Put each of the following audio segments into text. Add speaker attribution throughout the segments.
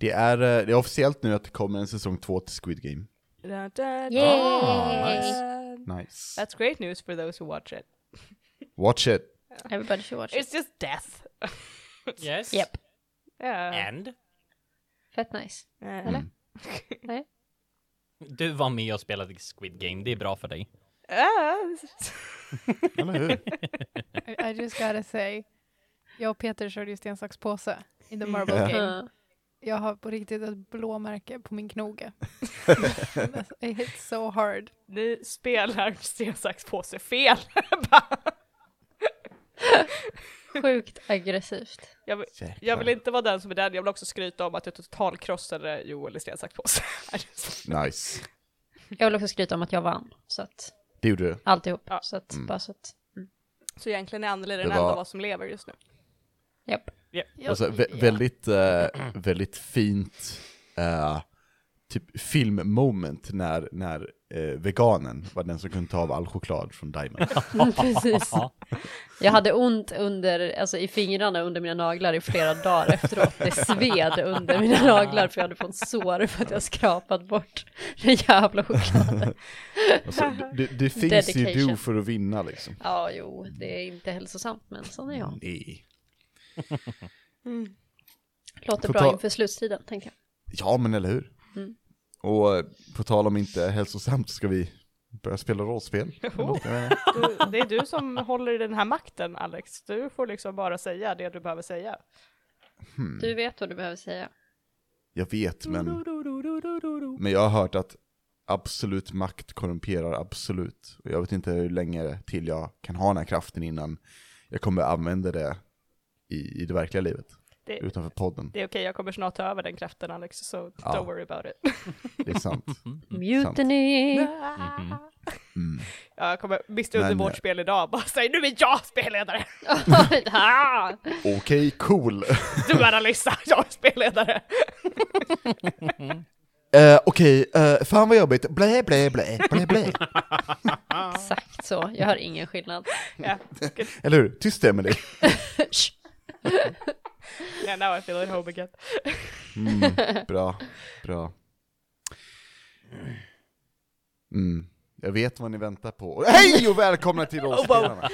Speaker 1: Det är, eh, det är officiellt nu att det kommer en säsong två till Squid Game.
Speaker 2: Da, da,
Speaker 3: Yay!
Speaker 2: da.
Speaker 1: Nice.
Speaker 2: That's great news for those who watch it.
Speaker 1: Watch it.
Speaker 3: Everybody should watch it.
Speaker 2: It's just death.
Speaker 4: Yes.
Speaker 3: Yep.
Speaker 2: yeah.
Speaker 4: And?
Speaker 3: Fett nice.
Speaker 2: Eh,
Speaker 3: Eller? Nej?
Speaker 4: Du var med och spelade Squid Game, det är bra för dig.
Speaker 1: Eller hur?
Speaker 5: I, I just gotta say, jag och Peter körde ju sten, sax, påse i the marble
Speaker 1: Ja.
Speaker 5: game. Jag har på riktigt ett blåmärke på min knoge. I hit so hard.
Speaker 2: Ni spelar sten, sax, påse fel.
Speaker 3: Sjukt aggressivt.
Speaker 2: jag, vill, jag vill inte vara den som är den, jag vill också skryta om att jag totalkrossade Joel i sten, sax, påse.
Speaker 1: Nice.
Speaker 3: Jag vill också skryta om att jag vann. Så att,
Speaker 1: Det gjorde du.
Speaker 3: alltihop.
Speaker 2: Ja.
Speaker 3: Så att,
Speaker 1: Mm.
Speaker 3: bara så att,
Speaker 2: Så egentligen är Anneli den
Speaker 1: Det
Speaker 2: enda
Speaker 1: var-
Speaker 2: av oss som lever just nu.
Speaker 3: japp.
Speaker 1: Alltså, vä- väldigt, eh, väldigt fint eh, typ filmmoment när, när eh, veganen var den som kunde ta av all choklad från Diamond.
Speaker 3: Precis. Jag hade ont under, alltså i fingrarna under mina naglar i flera dagar efteråt. Det sved under mina naglar för jag hade fått sår för att jag skrapat bort den jävla chokladen.
Speaker 1: Alltså, det, det things you do
Speaker 3: Dedication.
Speaker 1: för att vinna liksom.
Speaker 3: Ja, jo, det är inte hälsosamt, men sån är jag.
Speaker 1: Nej.
Speaker 3: Låter
Speaker 1: På
Speaker 3: bra
Speaker 1: ta-
Speaker 3: inför slutstriden, tänker jag.
Speaker 1: Ja, men eller hur?
Speaker 3: Mm.
Speaker 1: Och eh, på tal om inte hälsosamt så ska vi börja spela rollspel. Inte.
Speaker 2: Du, det är du som håller i den här makten Alex. Du får liksom bara säga det du behöver säga.
Speaker 1: Hmm.
Speaker 3: Du vet vad du behöver säga.
Speaker 1: Jag vet, men, men jag har hört att absolut makt korrumperar absolut. Och jag vet inte hur länge till jag kan ha den här kraften innan jag kommer använda det i, i det verkliga livet.
Speaker 2: Det,
Speaker 1: Utanför podden.
Speaker 2: det är okej, jag kommer snart ta över den kraften Alex, så
Speaker 1: Ja.
Speaker 2: don't worry about it.
Speaker 1: Det är sant.
Speaker 3: Mutiny!
Speaker 1: Mm.
Speaker 2: Ja, jag kommer mitt under vårt
Speaker 1: eh,
Speaker 2: spel idag bara säga nu är jag spelledare!
Speaker 1: Okej, cool.
Speaker 2: Du är Alyssa, jag är spelledare!
Speaker 1: Uh, Okej, eh, fan vad jobbigt. Blä, blä, blä, blä, blä.
Speaker 3: Exakt så, jag har ingen skillnad.
Speaker 1: Eller hur? Tyst Emelie.
Speaker 3: Shh.
Speaker 2: yeah, now I feel at home again.
Speaker 1: Mm, bra, bra. Mm. Jag vet vad ni väntar på. Hej och välkomna till Rollspelarna!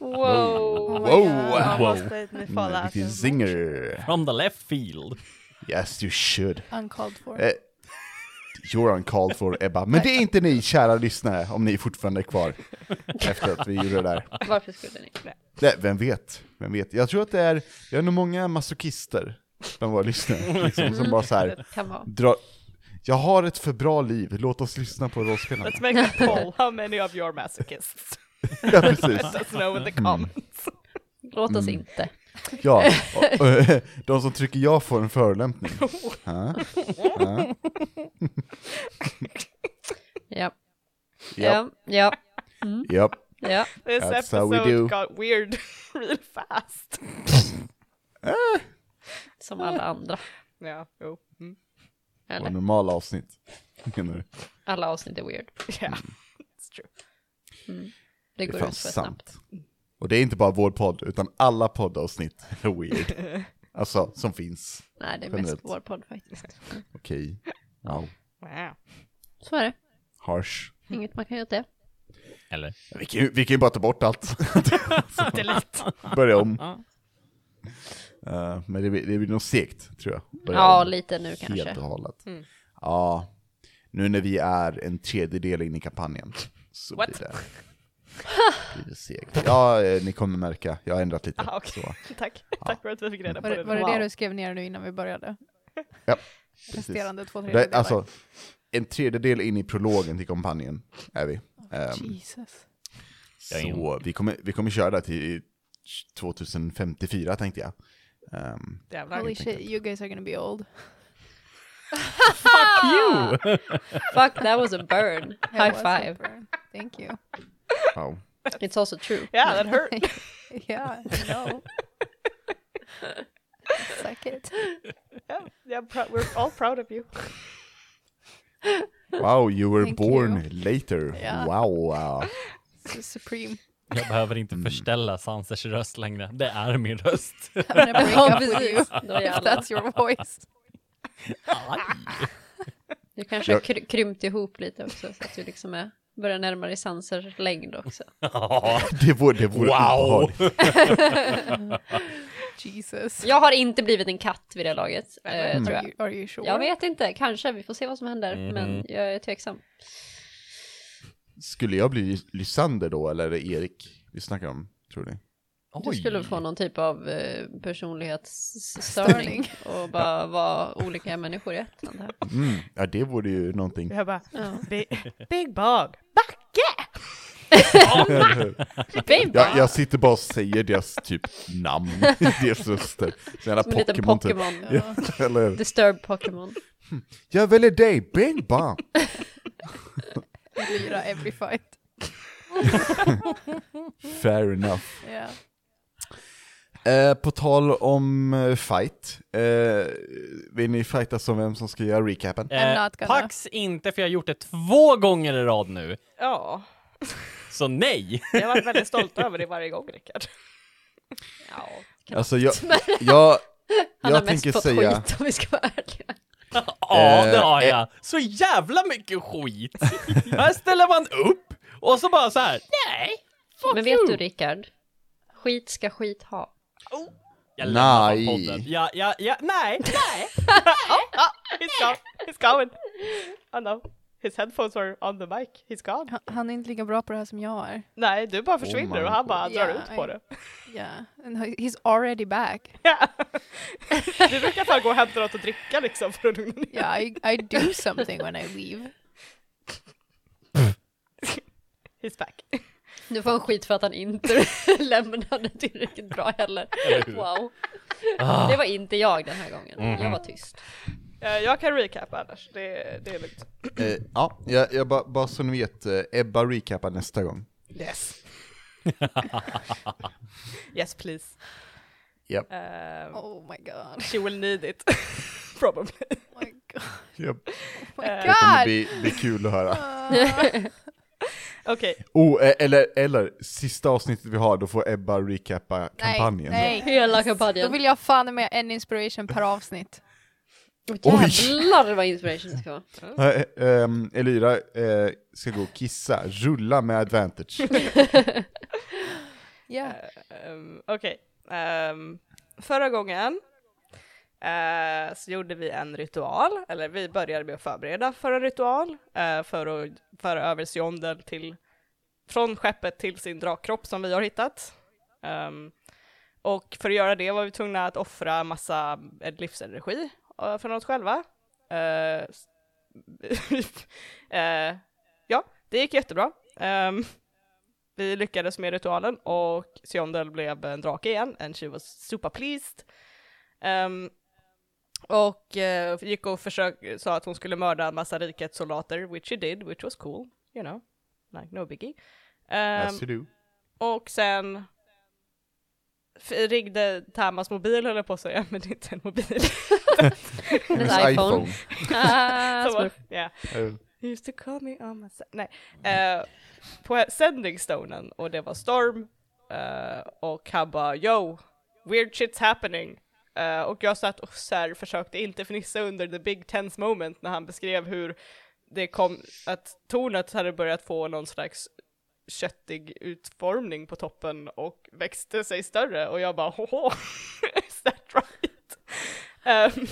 Speaker 3: Wow!
Speaker 2: Oh my
Speaker 1: Wow. Wow.
Speaker 2: fall
Speaker 1: Mm,
Speaker 2: out
Speaker 1: vilken
Speaker 2: of-
Speaker 1: zinger!
Speaker 4: From the left field.
Speaker 1: Yes you should.
Speaker 5: Uncalled for.
Speaker 1: Eh, you're uncalled for Ebba. Men det är inte ni kära lyssnare, om ni fortfarande är kvar. Efter att vi gjorde det där.
Speaker 3: Varför skulle ni?
Speaker 1: Nej, vem vet? Vem vet? Jag tror att det är, vi har nog många masochister bland våra lyssnare. Liksom, som bara så här,
Speaker 3: Det
Speaker 1: drar, jag har ett för bra liv, låt oss lyssna på rollspelarna.
Speaker 2: Let's make a poll, how many of you are masochists?
Speaker 1: Ja, precis.
Speaker 2: Let us know in the comments.
Speaker 3: Låt oss
Speaker 1: Mm.
Speaker 3: inte.
Speaker 1: Ja, de som trycker ja får en förolämpning. Ja. Ja.
Speaker 3: Ja. Ja. Ja. Ja.
Speaker 2: This
Speaker 1: That's how we
Speaker 2: episode
Speaker 1: do.
Speaker 2: got weird real fast.
Speaker 3: Som alla andra.
Speaker 2: Ja, jo. Mm.
Speaker 1: Och
Speaker 3: Eller?
Speaker 1: normala avsnitt. Menar du?
Speaker 3: Alla avsnitt är weird.
Speaker 2: Yeah, it's true.
Speaker 3: Det
Speaker 1: Det är
Speaker 3: går ut för
Speaker 1: sant.
Speaker 3: snabbt.
Speaker 1: Och det är inte bara vår podd, utan alla poddavsnitt är weird. Alltså, som finns.
Speaker 3: Nej, det är
Speaker 1: Generellt.
Speaker 3: mest vår podd faktiskt.
Speaker 1: Okej. Wow.
Speaker 2: Wow.
Speaker 3: Så är det.
Speaker 1: Harsh.
Speaker 3: Inget man kan göra åt det.
Speaker 4: Eller?
Speaker 1: Vi kan, ju- vi kan ju bara ta bort allt.
Speaker 2: Det är lätt.
Speaker 1: Börja om. Eh, men det blir, det blir nog segt, tror jag. Börja
Speaker 3: Ja,
Speaker 1: om
Speaker 3: lite nu
Speaker 1: Helt
Speaker 3: kanske.
Speaker 1: och hållet.
Speaker 2: Mm.
Speaker 1: Ja, nu när vi är en tredjedel in i kampanjen så
Speaker 2: What?
Speaker 1: blir det. Ja, eh, ni kommer märka, jag har ändrat lite.
Speaker 2: Ah, okej.
Speaker 1: så.
Speaker 2: Tack. Tack för att vi fick reda på
Speaker 5: Var,
Speaker 2: det.
Speaker 5: det- var det
Speaker 3: Wow.
Speaker 5: det du skrev ner nu innan vi började?
Speaker 1: Ja.
Speaker 5: Resterande två
Speaker 1: Det,
Speaker 5: tredjedelar?
Speaker 1: alltså, en tredjedel in i prologen till kampanjen är vi. Ehm,
Speaker 5: Jesus.
Speaker 1: Så vi kommer, vi kommer köra till 2054 tänkte jag. Ehm,
Speaker 2: Jävlar.
Speaker 5: Holy shit, you guys are gonna be old.
Speaker 4: Fuck you!
Speaker 3: Fuck, that was a burn. High five.
Speaker 5: burn. Thank you.
Speaker 1: Wow.
Speaker 3: It's also true.
Speaker 2: Yeah, that hurt.
Speaker 5: yeah, I know. Suck it.
Speaker 2: yeah, yeah, prou- we're all proud of you.
Speaker 1: wow, you were
Speaker 5: Thank
Speaker 1: born
Speaker 5: you.
Speaker 1: later.
Speaker 5: Ja.
Speaker 1: Wow. wow.
Speaker 5: So supreme.
Speaker 4: Jag behöver inte
Speaker 1: Mm.
Speaker 4: förställa Sansers röst längre. Det är min röst.
Speaker 5: I'm gonna break up with you that's your voice.
Speaker 3: Du kanske har kry- krympt ihop lite också så att du liksom är, börjar närma dig Sanser längd också.
Speaker 4: Ja.
Speaker 1: Det vore, det vore
Speaker 4: Wow!
Speaker 5: Jesus.
Speaker 3: Jag har inte blivit en katt vid det laget,
Speaker 5: Are,
Speaker 3: tror jag.
Speaker 5: you, are you sure?
Speaker 3: Jag vet inte, kanske, vi får se vad som händer,
Speaker 4: Mhm.
Speaker 3: men jag är tveksam.
Speaker 1: Skulle jag bli Lysander då, eller är det Erik vi snackar om, tror ni?
Speaker 3: Du
Speaker 4: Oj.
Speaker 3: skulle få någon typ av eh, personlighetsstörning och bara vara olika människor i ett. antar jag.
Speaker 1: Mm. Ja, det vore ju någonting.
Speaker 2: Jag bara,
Speaker 3: Ja.
Speaker 2: big, big bug, backe!
Speaker 1: Jag, jag sitter bara och säger deras typ namn, deras röster. Så jävla
Speaker 3: Som en liten
Speaker 1: Pokémon typ.
Speaker 3: Pokémon.
Speaker 1: Ja, eller
Speaker 3: Disturb Pokémon.
Speaker 1: Jag väljer dig, Bing Bang!
Speaker 5: Lyra every fight.
Speaker 1: Fair enough.
Speaker 5: Yeah.
Speaker 1: Eh, på tal om eh, fight, eh, vill ni fightas om vem som ska göra recapen?
Speaker 5: I'm
Speaker 4: Eh,
Speaker 5: not gonna.
Speaker 4: Pax inte, för jag har gjort det två gånger i rad nu.
Speaker 2: Ja,
Speaker 4: Så nej!
Speaker 2: jag har varit väldigt stolt över det varje gång Rickard.
Speaker 3: Ja,
Speaker 1: Alltså jag, jag,
Speaker 3: Han har
Speaker 1: jag
Speaker 3: mest
Speaker 1: tänker
Speaker 3: fått
Speaker 1: säga,
Speaker 3: skit om vi ska vara ärliga.
Speaker 4: Ja, det
Speaker 1: Eh,
Speaker 4: har
Speaker 1: eh.
Speaker 4: jag. Så jävla mycket skit. Här ställer man upp och så bara så här. nej, fuck
Speaker 3: Men vet
Speaker 4: you.
Speaker 3: du Rickard? Skit ska skit ha.
Speaker 4: Jag lämnar
Speaker 1: Nej.
Speaker 4: podden. Ja, ja, ja, nej, nej.
Speaker 2: He's gone, he's going. Oh no, his headphones are on the mic, he's gone.
Speaker 5: Han, han är inte lika bra på det här som jag är.
Speaker 2: Nej, du bara försvinner
Speaker 1: my
Speaker 2: och han
Speaker 1: God.
Speaker 2: bara drar
Speaker 5: Ja,
Speaker 2: ut på
Speaker 5: I-
Speaker 2: det.
Speaker 5: Yeah. And he- he's already back.
Speaker 2: Ja. Du brukar fan gå och hämta något att dricka liksom för att lugna ner
Speaker 5: Yeah, I, I do something when I leave.
Speaker 2: He's back.
Speaker 3: Du får en skit för att han inte lämnade tillräckligt bra heller. Wow.
Speaker 4: Ah.
Speaker 3: Det var inte jag den här gången.
Speaker 4: Mhm.
Speaker 3: Jag var tyst.
Speaker 2: Eh, Jag kan recapa annars, det, det är lugnt.
Speaker 1: eh, ja, jag, jag bara, bara så ni vet, eh, Ebba recapar nästa gång.
Speaker 2: Yes. yes please.
Speaker 1: Japp.
Speaker 2: Um,
Speaker 5: Oh my god.
Speaker 2: She will need it. Probably.
Speaker 5: Oh my god.
Speaker 1: Japp.
Speaker 5: Oh my
Speaker 2: Eh,
Speaker 1: Det kommer
Speaker 5: god.
Speaker 1: bli, bli kul att höra.
Speaker 5: Uh,
Speaker 2: Okej,
Speaker 1: Oh, eh, eller, eller, sista avsnittet vi har, då får Ebba recappa
Speaker 5: nej,
Speaker 1: kampanjen.
Speaker 5: nej.
Speaker 3: Hela
Speaker 5: Då
Speaker 3: kampanjen.
Speaker 5: vill jag fan med en inspiration per avsnitt.
Speaker 1: Oj.
Speaker 3: Jävlar vad inspiration det ska vara.
Speaker 1: Eh, ehm, Elira eh, ska gå och kissa, rulla med advantage.
Speaker 5: Yeah.
Speaker 2: um, okej. Ehm, förra gången eh, så gjorde vi en ritual, eller vi började med att förbereda för en ritual eh, för att föra över Siondel till, från skeppet till sin drakkropp som vi har hittat. Um, och för att göra det var vi tvungna att offra massa eh, livsenergi eh, uh, från oss själva. Uh, uh, ja, det gick jättebra. Um, vi lyckades med ritualen och Siondel blev en drake igen and she was super pleased. Um, och eh, gick och försökte, sa att hon skulle mörda en massa rikets soldater, which she did, which was cool, you know, like no biggie. Ehm,
Speaker 1: As you do.
Speaker 2: och sen ringde Tamas mobil höll jag på att säga, men det är inte en mobil.
Speaker 3: Hennes iPhone. Ah,
Speaker 2: yeah. You used to call me on my. Nej. Eh, på sändningsstonen och det var storm eh, och han bara yo, weird shit's happening. Eh, och jag satt och så här, försökte inte fnissa under the big tense moment när han beskrev hur det kom, att tornet hade börjat få någon slags köttig utformning på toppen och växte sig större och jag bara hoho, is that right? Ehm,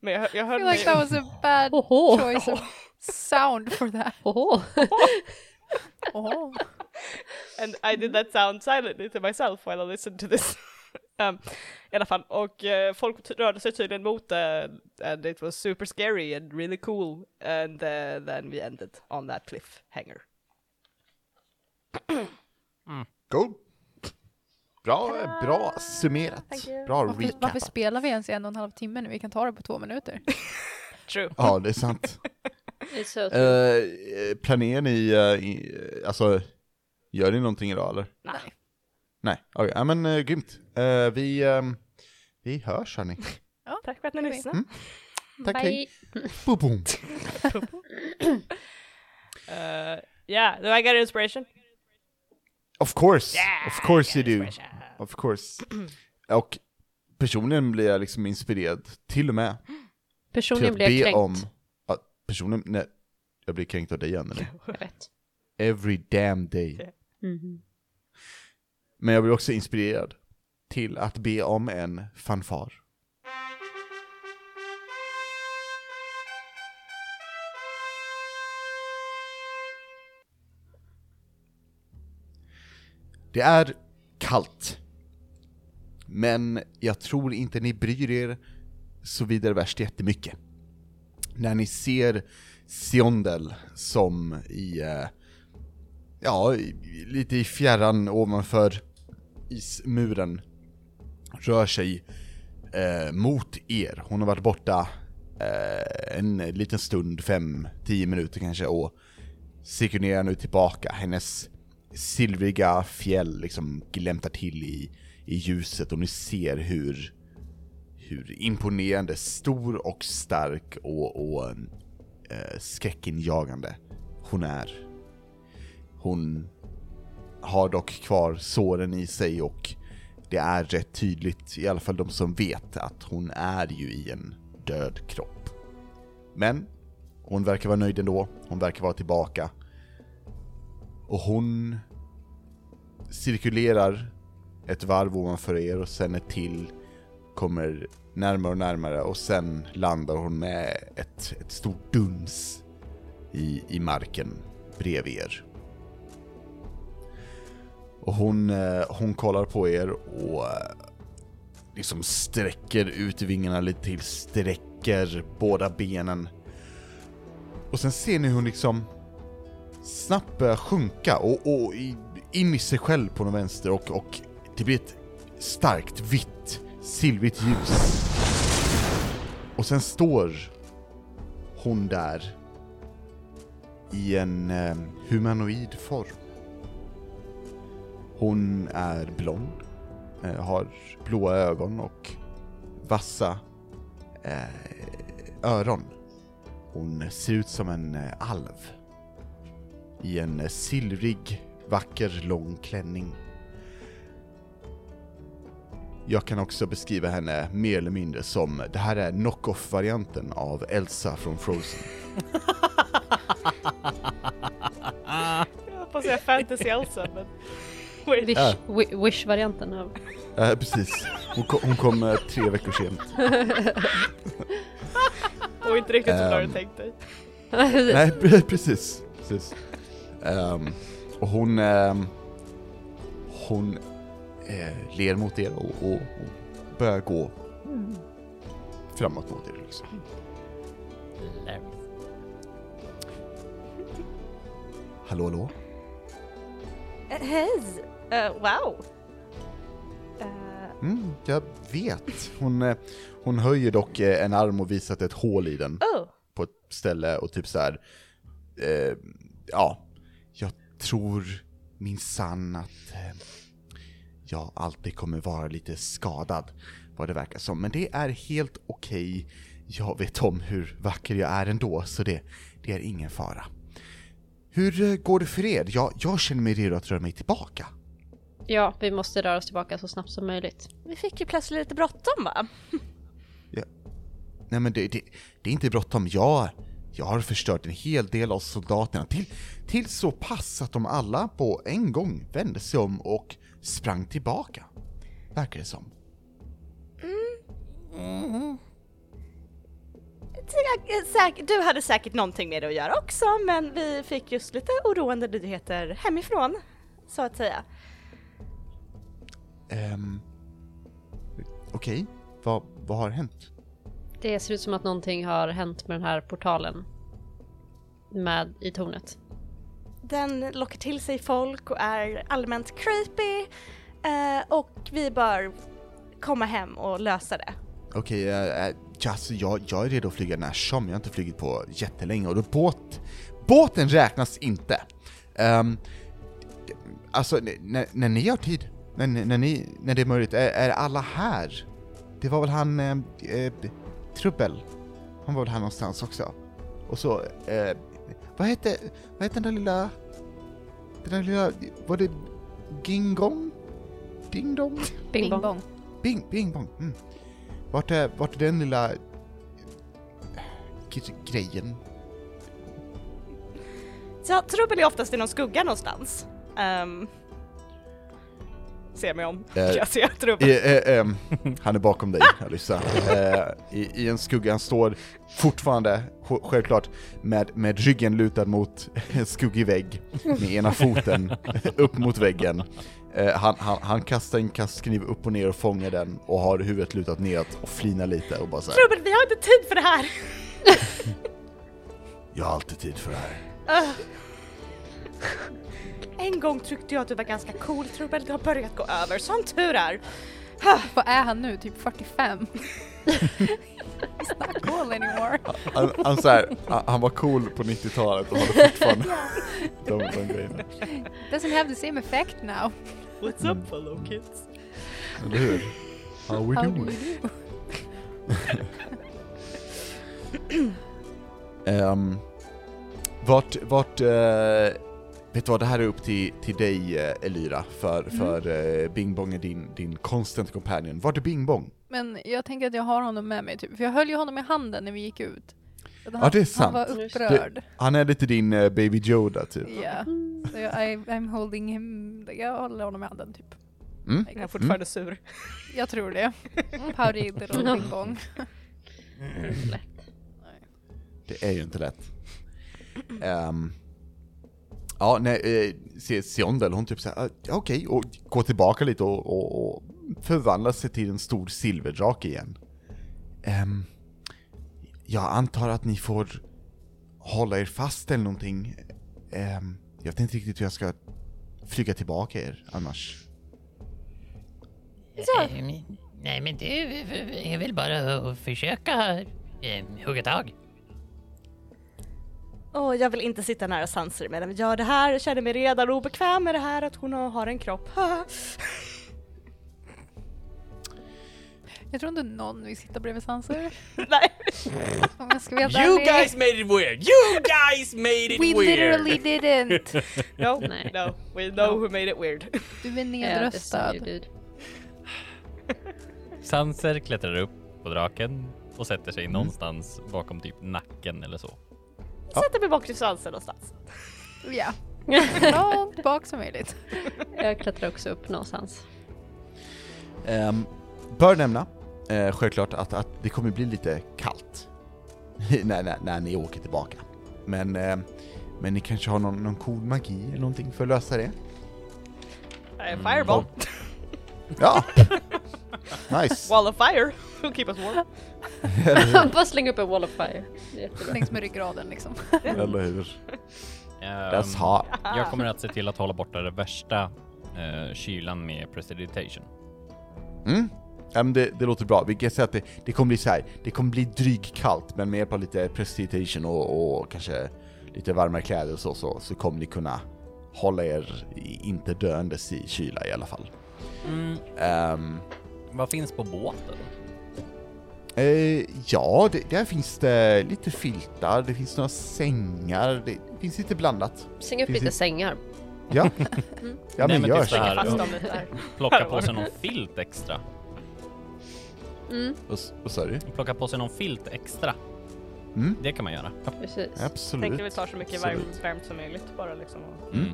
Speaker 2: men jag, jag
Speaker 5: I
Speaker 2: höll
Speaker 5: feel like
Speaker 2: mig...
Speaker 5: that was a bad
Speaker 3: Oho.
Speaker 5: choice of sound for that.
Speaker 3: Oho.
Speaker 5: Oh.
Speaker 2: And I did that sound silently to myself while I listened to this. Um, I alla fall, och eh, folk rörde sig tydligen mot det, and it was super scary and really cool, and uh, then we ended on that cliffhanger.
Speaker 1: Cool. Bra, bra summerat. Bra
Speaker 5: Varför, varför
Speaker 1: recapat.
Speaker 5: spelar vi ens i en och en halv timme nu? Vi kan ta det på två minuter.
Speaker 2: True.
Speaker 1: Ja, det är sant.
Speaker 3: It's so true.
Speaker 1: Eh, planerar ni, i, alltså, gör ni någonting idag eller?
Speaker 2: Nej.
Speaker 1: Nej, okej, ja men uh, grymt. Eh, vi, ehm, vi hörs hörni.
Speaker 2: Tack för att ni lyssnade.
Speaker 1: Mm. Tack,
Speaker 3: Bye.
Speaker 1: hej. Boom, boom.
Speaker 2: Uh, yeah, do I get inspiration?
Speaker 1: Of course,
Speaker 2: Yeah,
Speaker 1: of course you do. Of course. Och personligen blir jag liksom inspirerad, till och med
Speaker 3: Personligen
Speaker 1: att
Speaker 3: blir jag kränkt.
Speaker 1: om... Ja, personligen, nej, jag blir kränkt av dig igen eller?
Speaker 3: Jag vet.
Speaker 1: Every damn day.
Speaker 3: Mhm.
Speaker 1: Men jag blir också inspirerad till att be om en fanfar. Det är kallt. Men jag tror inte ni bryr er så vidare värst jättemycket. När ni ser Siondel som i, eh, ja, lite i fjärran ovanför ismuren rör sig eh, mot er. Hon har varit borta eh, en liten stund, fem, tio minuter kanske och cirkulerar nu tillbaka. Hennes silvriga fjäll liksom glämtar till i, i ljuset och ni ser hur, hur imponerande, stor och stark och, och eh, skräckinjagande hon är. Hon har dock kvar såren i sig och det är rätt tydligt, i alla fall de som vet, att hon är ju i en död kropp. Men hon verkar vara nöjd ändå, hon verkar vara tillbaka. Och hon cirkulerar ett varv ovanför er och sen ett till kommer närmare och närmare och sen landar hon med ett, ett stort duns i, i marken bredvid er. Och hon, eh, hon kollar på er och eh, liksom sträcker ut vingarna lite till, sträcker båda benen. Och sen ser ni hur hon liksom snabbt börjar sjunka och, och in i sig själv på den vänster och, och det blir ett starkt vitt, silvrigt ljus. Och sen står hon där i en eh, humanoid form. Hon är blond, eh, har blåa ögon och vassa eh, öron. Hon ser ut som en eh, alv. I en silvrig, vacker, lång klänning. Jag kan också beskriva henne mer eller mindre som, det här är knock-off-varianten av Elsa från Frozen.
Speaker 2: Jag höll på att säga fantasy Elsa men...
Speaker 3: Wish,
Speaker 1: Ja.
Speaker 3: wi- Wish-varianten av...
Speaker 1: Ja, precis. Hon kom, hon kom eh, tre veckor sent.
Speaker 2: Och inte riktigt som du hade
Speaker 1: Ehm.
Speaker 2: tänkt dig.
Speaker 1: Nej, pre- precis. precis. Ehm, och hon, ehm, hon eh, ler mot er och, och, och börjar gå framåt mot er. Liksom. Hallå, hallå?
Speaker 2: Hej! Uh, wow! Uh,
Speaker 1: Mm, jag vet. Hon, eh, hon höjer dock eh, en arm och visar att ett hål i den
Speaker 2: oh,
Speaker 1: på ett ställe och typ så här. Eh, ja, jag tror min sann att eh, jag alltid kommer vara lite skadad, vad det verkar som. Men det är helt okej. Jag vet om hur vacker jag är ändå, så det, det är ingen fara. Hur eh, går det för er? Jag, jag känner mig redo att röra mig tillbaka.
Speaker 3: Ja, vi måste röra oss tillbaka så snabbt som möjligt.
Speaker 2: vi fick ju plötsligt lite bråttom va?
Speaker 1: Nej men det, det, det är inte bråttom. Jag, jag har förstört en hel del av soldaterna till, till så pass att de alla på en gång vände sig om och sprang tillbaka. Verkar det som.
Speaker 2: Säk- Du hade säkert någonting med det att göra också men vi fick just lite oroande nyheter hemifrån, så att säga.
Speaker 1: Ehm, Okej, vad, vad har hänt?
Speaker 3: Det ser ut som att någonting har hänt med den här portalen. Med i tornet.
Speaker 2: Den lockar till sig folk och är allmänt creepy eh, och vi bör komma hem och lösa det.
Speaker 1: Okej, äh, äh, alltså, jag, jag är redo att flyga när som. Jag har inte flugit på jättelänge och då båt... Båten räknas inte! Um, alltså, när, när ni har tid, när, när, ni, när det är möjligt, är, är alla här? Det var väl han, eh, eh, Trubbel, han var väl här någonstans också? Och så, eh, vad hette, vad hette den där lilla, den där lilla, var det Gingong? Ding Dong?
Speaker 3: Bing, bong.
Speaker 1: Bing. Mm. Vart, är, vart är den lilla gre- grejen?
Speaker 2: Så trubbel är oftast i någon skugga någonstans. Um, ser mig om.
Speaker 1: Eh,
Speaker 2: jag ser trubbel.
Speaker 1: Eh, ehm, han är bakom dig, Alyssa. I, I en skugga, han står fortfarande, sj- självklart, med, med ryggen lutad mot en skuggig vägg, med ena foten upp mot väggen. Eh, han, han, han kastar en kastkniv upp och ner och fångar den och har huvudet lutat neråt och flinar lite och bara såhär
Speaker 2: Trubbel, vi har inte tid för det här!
Speaker 1: Jag har alltid tid för det här.
Speaker 2: En gång tyckte jag att du var ganska cool Trubbel, det har börjat gå över, som tur är.
Speaker 5: Vad är han nu? Typ 45? He's not cool anymore.
Speaker 1: Han, han, så här, han, han var cool på 90-talet och hade fortfarande de, de grejerna.
Speaker 5: Doesn't have the same effect now.
Speaker 2: What's up fellow kids?
Speaker 1: Eller hur? How we
Speaker 5: How do
Speaker 1: doing?
Speaker 5: do?
Speaker 1: Um, vart, vart, eh, vet du vad, det här är upp till, till dig eh, Elira, för, för eh, Bing Bong är din, din constant companion. Vart är Bing Bong?
Speaker 5: Men jag tänker att jag har honom med mig typ, för jag höll ju honom i handen när vi gick ut. Att
Speaker 1: Ja, det är
Speaker 5: Han
Speaker 1: sant.
Speaker 5: var upprörd.
Speaker 1: Han är lite din eh, baby Yoda typ.
Speaker 5: Ja. Jag, I, I'm holding him, jag håller honom i handen typ.
Speaker 1: Mm?
Speaker 2: Jag är fortfarande sur.
Speaker 5: Jag tror det. Pouty little bing bong.
Speaker 1: Det är ju inte lätt. Ehm, ja, nej, eh, Se- Siondel hon typ såhär, uh, okej, och går tillbaka lite och, och, och förvandlar sig till en stor silverdrake igen. Ehm, jag antar att ni får hålla er fast eller någonting. Ehm, jag vet inte riktigt hur jag ska flyga tillbaka er annars.
Speaker 6: Eh, Nej men det är väl bara att försöka eh, hugga tag.
Speaker 2: Åh, jag vill inte sitta nära Sanser medan vi gör det här. Jag känner mig redan obekväm med det här att hon har en kropp.
Speaker 5: Jag tror inte någon vill sitta bredvid Sanser.
Speaker 2: Nej.
Speaker 5: Om jag ska vara
Speaker 4: You
Speaker 5: ärlig.
Speaker 4: guys made it weird! You guys made it
Speaker 5: We
Speaker 4: weird!
Speaker 5: literally didn't!
Speaker 2: No,
Speaker 3: Nej.
Speaker 2: no, we know who made it weird.
Speaker 5: Du är
Speaker 3: Ja,
Speaker 5: nedröstad.
Speaker 4: Sanser klättrar upp på draken och sätter sig
Speaker 1: Mm.
Speaker 4: någonstans bakom typ nacken eller så.
Speaker 2: Sätter mig bak till Sanser någonstans.
Speaker 5: Ja. Långt bak som möjligt.
Speaker 3: Jag klättrar också upp någonstans.
Speaker 1: Um, bör nämna, eh, självklart, att, att det kommer bli lite kallt när, när, när ni åker tillbaka. Men, eh, men ni kanske har någon, någon cool magi eller någonting för att lösa det?
Speaker 2: Uh, fireball.
Speaker 1: Ja! nice!
Speaker 2: Wall of fire. Who keep us warm?
Speaker 3: Bara släng upp en wall of fire. Jättebra.
Speaker 5: Längs med ryggraden liksom.
Speaker 1: Eller hur?
Speaker 4: Ehm,
Speaker 1: That's hot.
Speaker 4: jag kommer att se till att hålla borta det värsta eh, kylan med prestidigitation.
Speaker 1: Mm. Ja, men det, det låter bra. Vi kan säga att det, det kommer bli så här. det kommer bli drygkallt, men med hjälp av lite prestidigitation och, och kanske lite varmare kläder och så, så, så kommer ni kunna hålla er i- inte döendes i kyla i alla fall.
Speaker 4: Mm.
Speaker 1: Ehm,
Speaker 4: Vad finns på båten?
Speaker 1: Eh, ja, det, där finns det lite filtar, det finns några sängar, det finns lite blandat.
Speaker 3: Släng upp
Speaker 1: Finns
Speaker 3: lite
Speaker 1: det-
Speaker 3: sängar.
Speaker 1: Ja, ja
Speaker 4: Nej,
Speaker 1: men
Speaker 4: men
Speaker 1: gör
Speaker 4: så
Speaker 1: så.
Speaker 4: här. Plocka på sig någon filt extra.
Speaker 3: Mm,
Speaker 1: Vad sa du?
Speaker 4: Plocka på sig någon filt extra.
Speaker 1: Mm,
Speaker 4: Det kan man göra.
Speaker 3: precis.
Speaker 1: absolut.
Speaker 2: Tänker vi tar så mycket varm,
Speaker 1: Absolut.
Speaker 2: värmt som möjligt bara liksom. och-
Speaker 1: Mm.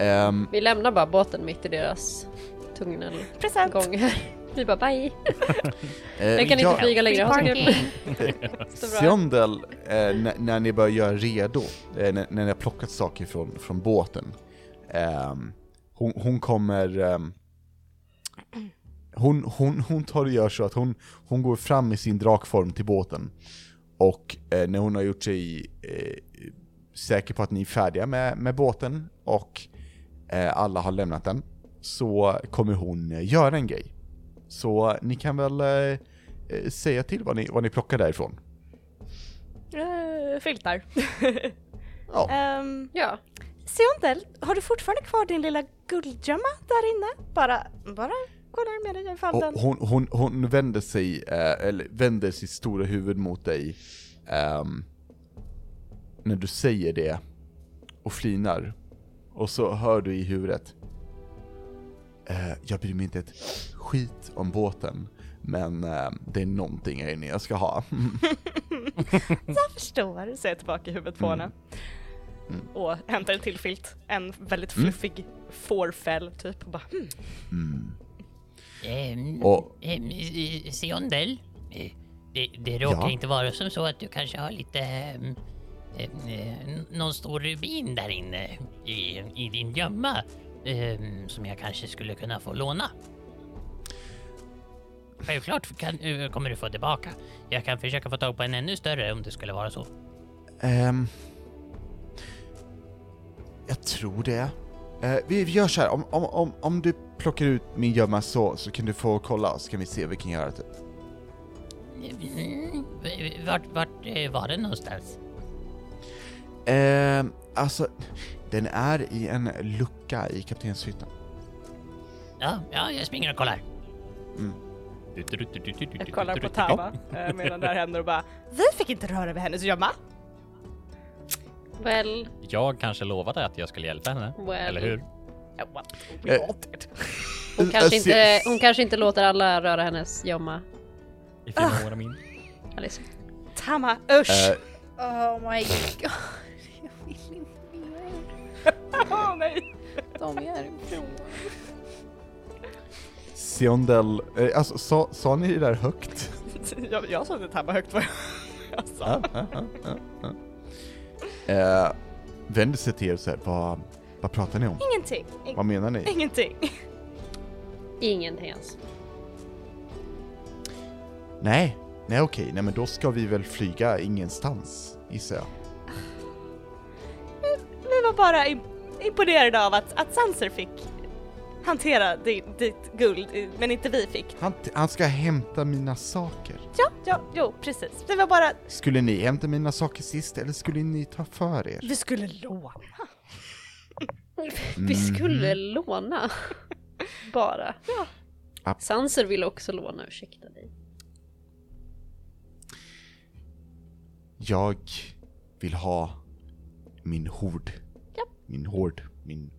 Speaker 1: Ehm,
Speaker 3: Vi lämnar bara båten mitt i deras tunnelgång
Speaker 2: Present!
Speaker 3: här. Vi bara bye.
Speaker 1: eh,
Speaker 3: Den kan
Speaker 1: ja,
Speaker 3: inte flyga längre. Ha.
Speaker 1: Siondel, eh, när, ni börjar göra redo, eh, när, när ni har plockat saker från, från båten, ehm, hon, hon kommer... hon, hon, hon tar och gör så att hon, hon går fram i sin drakform till båten. Och eh, när hon har gjort sig eh, säker på att ni är färdiga med, med båten och eh, alla har lämnat den, så kommer hon eh, göra en grej. Så ni kan väl eh, eh, säga till vad ni, vad ni plockar därifrån.
Speaker 2: Eh, filtar.
Speaker 1: Ja.
Speaker 2: um,
Speaker 3: Ja,
Speaker 2: Siontel, har du fortfarande kvar din lilla guldgömma där inne? Bara, bara kolla med dig ifall
Speaker 1: Och
Speaker 2: den...
Speaker 1: hon, hon, hon vänder sig, eh, eller vänder sitt stora huvud mot dig ehm, när du säger det och flinar. Och så hör du i huvudet. Eh, jag bryr mig inte ett skit om båten, men eh, det är någonting här inne jag ska ha.
Speaker 2: Jag förstår, säger jag tillbaka i huvudet på
Speaker 1: Mm.
Speaker 2: henne.
Speaker 1: Mm.
Speaker 2: Och hämtar en till filt. En väldigt
Speaker 1: Mm.
Speaker 2: fluffig fårfäll typ. Och bara, hmm.
Speaker 1: Mm.
Speaker 6: Ehm,
Speaker 1: Och
Speaker 6: eh, Siondel, eh, det, det råkar
Speaker 1: Ja.
Speaker 6: inte vara som så att du kanske har lite... eh, någon stor rubin där inne i, i din gömma ehm, som jag kanske skulle kunna få låna. Självklart kan, eh, kommer du få tillbaka. Jag kan försöka få tag på en ännu större om det skulle vara så.
Speaker 1: Ehm, jag tror det. Eh, vi, vi gör så här, om, om, om, om du plockar ut min gömma så, så kan du få kolla så kan vi se vad vi kan göra. Typ.
Speaker 6: Mm, vart, vart eh, var den någonstans?
Speaker 1: Ehm, alltså, den är i en lucka i kaptenshytten.
Speaker 6: Ja, ja, jag springer och kollar.
Speaker 2: Jag kollar på Tama eh, medan det här händer och bara Vi fick inte röra vid hennes gömma.
Speaker 3: Well,
Speaker 4: Jag kanske lovade att jag skulle hjälpa henne,
Speaker 3: well.
Speaker 4: eller hur?
Speaker 2: What? We
Speaker 1: Eh.
Speaker 3: Hon
Speaker 1: Eh,
Speaker 3: kanske,
Speaker 1: eh,
Speaker 3: inte, hon kanske inte låter alla röra hennes gömma.
Speaker 4: If you know what I mean.
Speaker 3: Alice.
Speaker 2: Tama, usch!
Speaker 1: Eh,
Speaker 5: Oh my god. Jag vill inte mer.
Speaker 2: Åh nej!
Speaker 5: De är härifrån.
Speaker 1: Siondel, eh, alltså sa, sa ni det där högt?
Speaker 2: jag, jag sa inte Tama högt vad jag sa.
Speaker 1: Ja, ja, ja, ja, ja. Eh, vänder sig till er och säger, vad, vad pratar ni om?
Speaker 2: Ingenting. In-
Speaker 1: Vad menar ni?
Speaker 2: ingenting.
Speaker 3: Ingenting ens.
Speaker 1: Nej, nej okej, nej men då ska vi väl flyga ingenstans, gissar jag.
Speaker 2: Vi var bara im- imponerade av att, att Sanser fick hantera di- ditt guld, men inte vi fick.
Speaker 1: Han, han ska hämta mina saker.
Speaker 2: Ja, ja, jo precis. Det var bara,
Speaker 1: Skulle ni hämta mina saker sist eller skulle ni ta för er?
Speaker 2: vi skulle låna.
Speaker 3: Vi skulle
Speaker 1: Mhm.
Speaker 3: låna. Bara.
Speaker 2: Ja.
Speaker 1: Ja.
Speaker 3: Sanser vill också låna, ursäkta dig.
Speaker 1: Jag vill ha min hord.
Speaker 2: Ja.
Speaker 1: Min hord, min...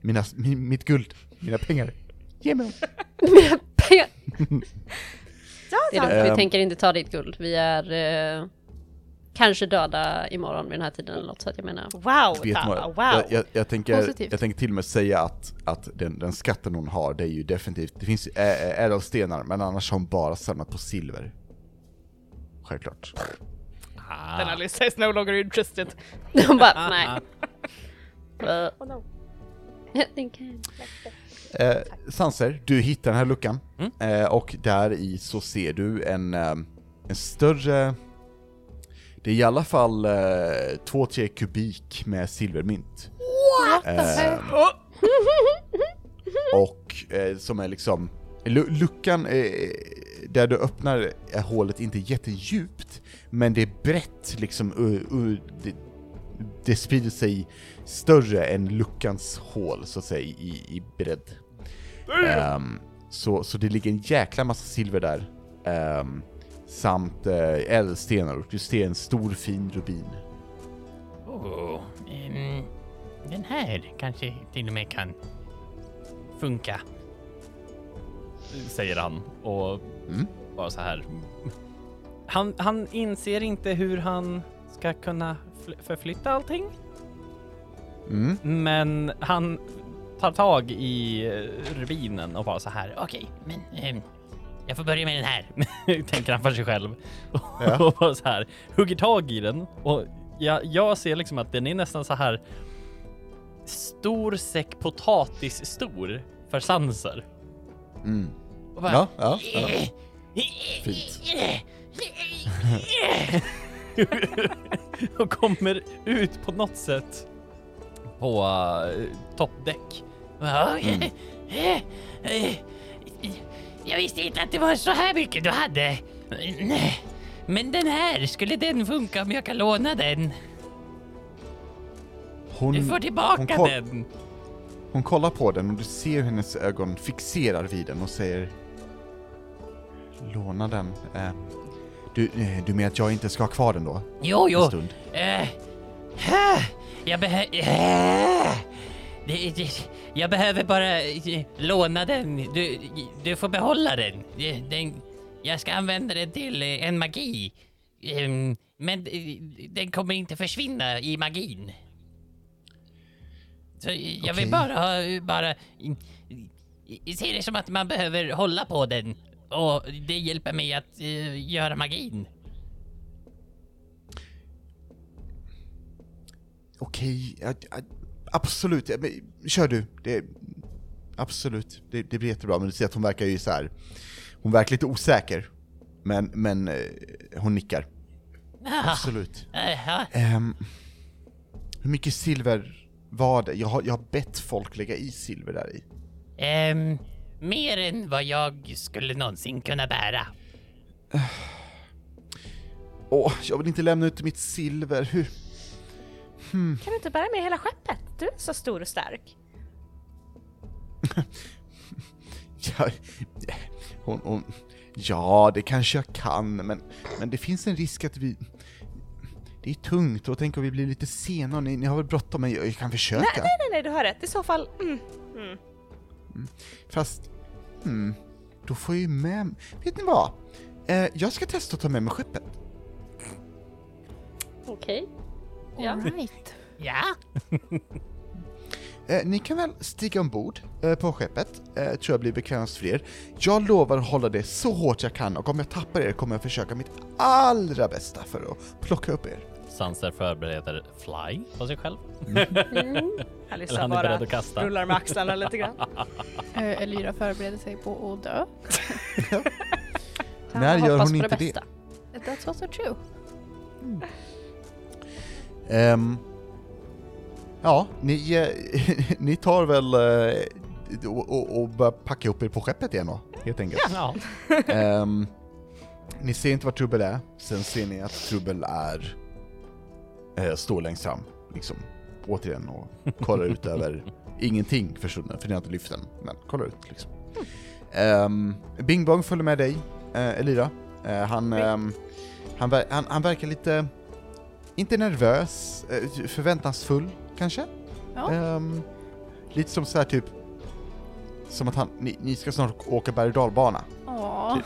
Speaker 1: Mina, min, mitt guld, mina pengar. Ge mig dem.
Speaker 2: Ja,
Speaker 3: Det är lugnt, vi
Speaker 1: Ehm.
Speaker 3: tänker inte ta ditt guld. Vi är eh, kanske döda imorgon vid den här tiden eller något, så att jag menar.
Speaker 2: Wow,
Speaker 1: vad,
Speaker 2: wow.
Speaker 1: jag, jag, jag, tänker,
Speaker 5: Positivt.
Speaker 1: jag tänker till och med säga att, att den, den skatten hon har, det är ju definitivt, det finns ä- ädelstenar, men annars har hon bara samlat på silver. Självklart.
Speaker 2: Den
Speaker 4: Ah.
Speaker 2: Alyssa is no longer interested.
Speaker 3: De bara, nej. Uh,
Speaker 2: Oh no.
Speaker 3: Den kan-
Speaker 1: Eh, Sanser, du hittar den här luckan,
Speaker 4: Mm.
Speaker 1: eh, och där i så ser du en, eh, en större... Det är i alla fall eh, 2-3 kubik med silvermynt. Eh, och eh, som är liksom, lu- luckan eh, där du öppnar är hålet inte jättedjupt, men det är brett liksom, uh, uh, det, det sprider sig större än luckans hål så att säga i, i bredd. Ehm, så, så det ligger en jäkla massa silver där. Ehm, samt uh, ädelstenar och du ser en stor fin rubin.
Speaker 6: Oh, ehm, den här kanske till och med kan funka.
Speaker 4: Säger han och
Speaker 1: Mm.
Speaker 4: bara så här. Han, han inser inte hur han ska kunna förflytta allting.
Speaker 1: Mm.
Speaker 4: Men han tar tag i eh, rubinen och bara så här.
Speaker 6: Okej, men ehm, jag får börja med den här.
Speaker 4: tänker han för sig själv.
Speaker 1: Ja.
Speaker 4: och bara så här hugger tag i den och jag, jag ser liksom att den är nästan så här stor säck potatis stor för sanser.
Speaker 1: Mm.
Speaker 4: Bara,
Speaker 1: Ja, ja, ja. Fint.
Speaker 4: och kommer ut på något sätt på uh, toppdäck.
Speaker 1: Mm.
Speaker 6: Jag visste inte att det var så här mycket du hade. Men den här, skulle den funka om jag kan låna den?
Speaker 1: Hon,
Speaker 6: Du får tillbaka
Speaker 1: hon
Speaker 6: den.
Speaker 1: hon kollar på den och du ser hennes ögon fixerar vid den och säger Låna den. Eh, du, eh, du menar att jag inte ska ha kvar den då?
Speaker 6: Jo,
Speaker 1: En
Speaker 6: jo.
Speaker 1: stund?
Speaker 6: Eh, eh, jag behöver... det, det, jag behöver bara låna den. Du, du får behålla den. Den. Jag ska använda den till en magi. Ehm, men den kommer inte försvinna i magin. Så jag vill bara, ha- bara se det som att man behöver hålla på den och det hjälper mig att eh, göra magin.
Speaker 1: Okej, ja, ja, absolut. Kör du. Det, absolut, det, det blir jättebra. Men du ser att hon verkar ju så här. Hon verkar lite osäker. Men, men eh, hon nickar.
Speaker 6: Ah,
Speaker 1: Absolut.
Speaker 6: ja.
Speaker 1: Ehm, hur mycket silver var det? Jag har, jag har bett folk lägga i silver där i.
Speaker 6: Ehm, mer än vad jag skulle någonsin kunna bära.
Speaker 1: Åh, jag vill inte lämna ut mitt silver. Hur?
Speaker 2: Kan du inte bära med hela skeppet? Du är så stor och stark.
Speaker 1: Ja, hon, hon, ja, det kanske jag kan, men, men det finns en risk att vi... Det är tungt och tänk om vi blir lite sena och ni, ni har väl bråttom, men jag, jag kan försöka.
Speaker 2: Nej, nej, nej, nej, du har rätt. I så fall... Mm. Mm.
Speaker 1: Fast, hmm, då får jag ju med... Vet ni vad? Eh, jag ska testa att ta med mig skeppet.
Speaker 3: Okej. Ja.
Speaker 5: Alright.
Speaker 6: Ja,
Speaker 1: Eh, ni kan väl stiga ombord eh, på skeppet, eh, tror jag blir bekvämast för er. Jag lovar att hålla det så hårt jag kan och om jag tappar er kommer jag försöka mitt allra bästa för att plocka upp er.
Speaker 4: Sanser förbereder fly på sig själv.
Speaker 2: Alice
Speaker 4: Eller han är beredd att kasta.
Speaker 2: rullar med axlarna lite grann.
Speaker 5: Uh, Elyra förbereder sig på att dö.
Speaker 1: När
Speaker 3: Jag
Speaker 1: gör hon inte det?
Speaker 3: bästa.
Speaker 5: That's also true.
Speaker 1: Ehm, ja, ni, eh, ni tar väl eh, och, och, börjar packa upp er på skeppet igen då, helt enkelt.
Speaker 4: Ja.
Speaker 1: Ehm, ni ser inte var Trubbel är, sen ser ni att Trubbel är, eh, står längst fram, liksom, återigen och kollar ut över ingenting försvunnen, för ni har inte lyft den, men kollar ut liksom. Um, Bing Bong följer med dig, eh, Elira. Eh, han, ehm, han, ver- han, han verkar lite, inte nervös, eh, förväntansfull kanske?
Speaker 5: Ja.
Speaker 1: Ehm, lite som så här typ, som att han, ni, ni ska snart åka berg och dalbana.
Speaker 5: Åh.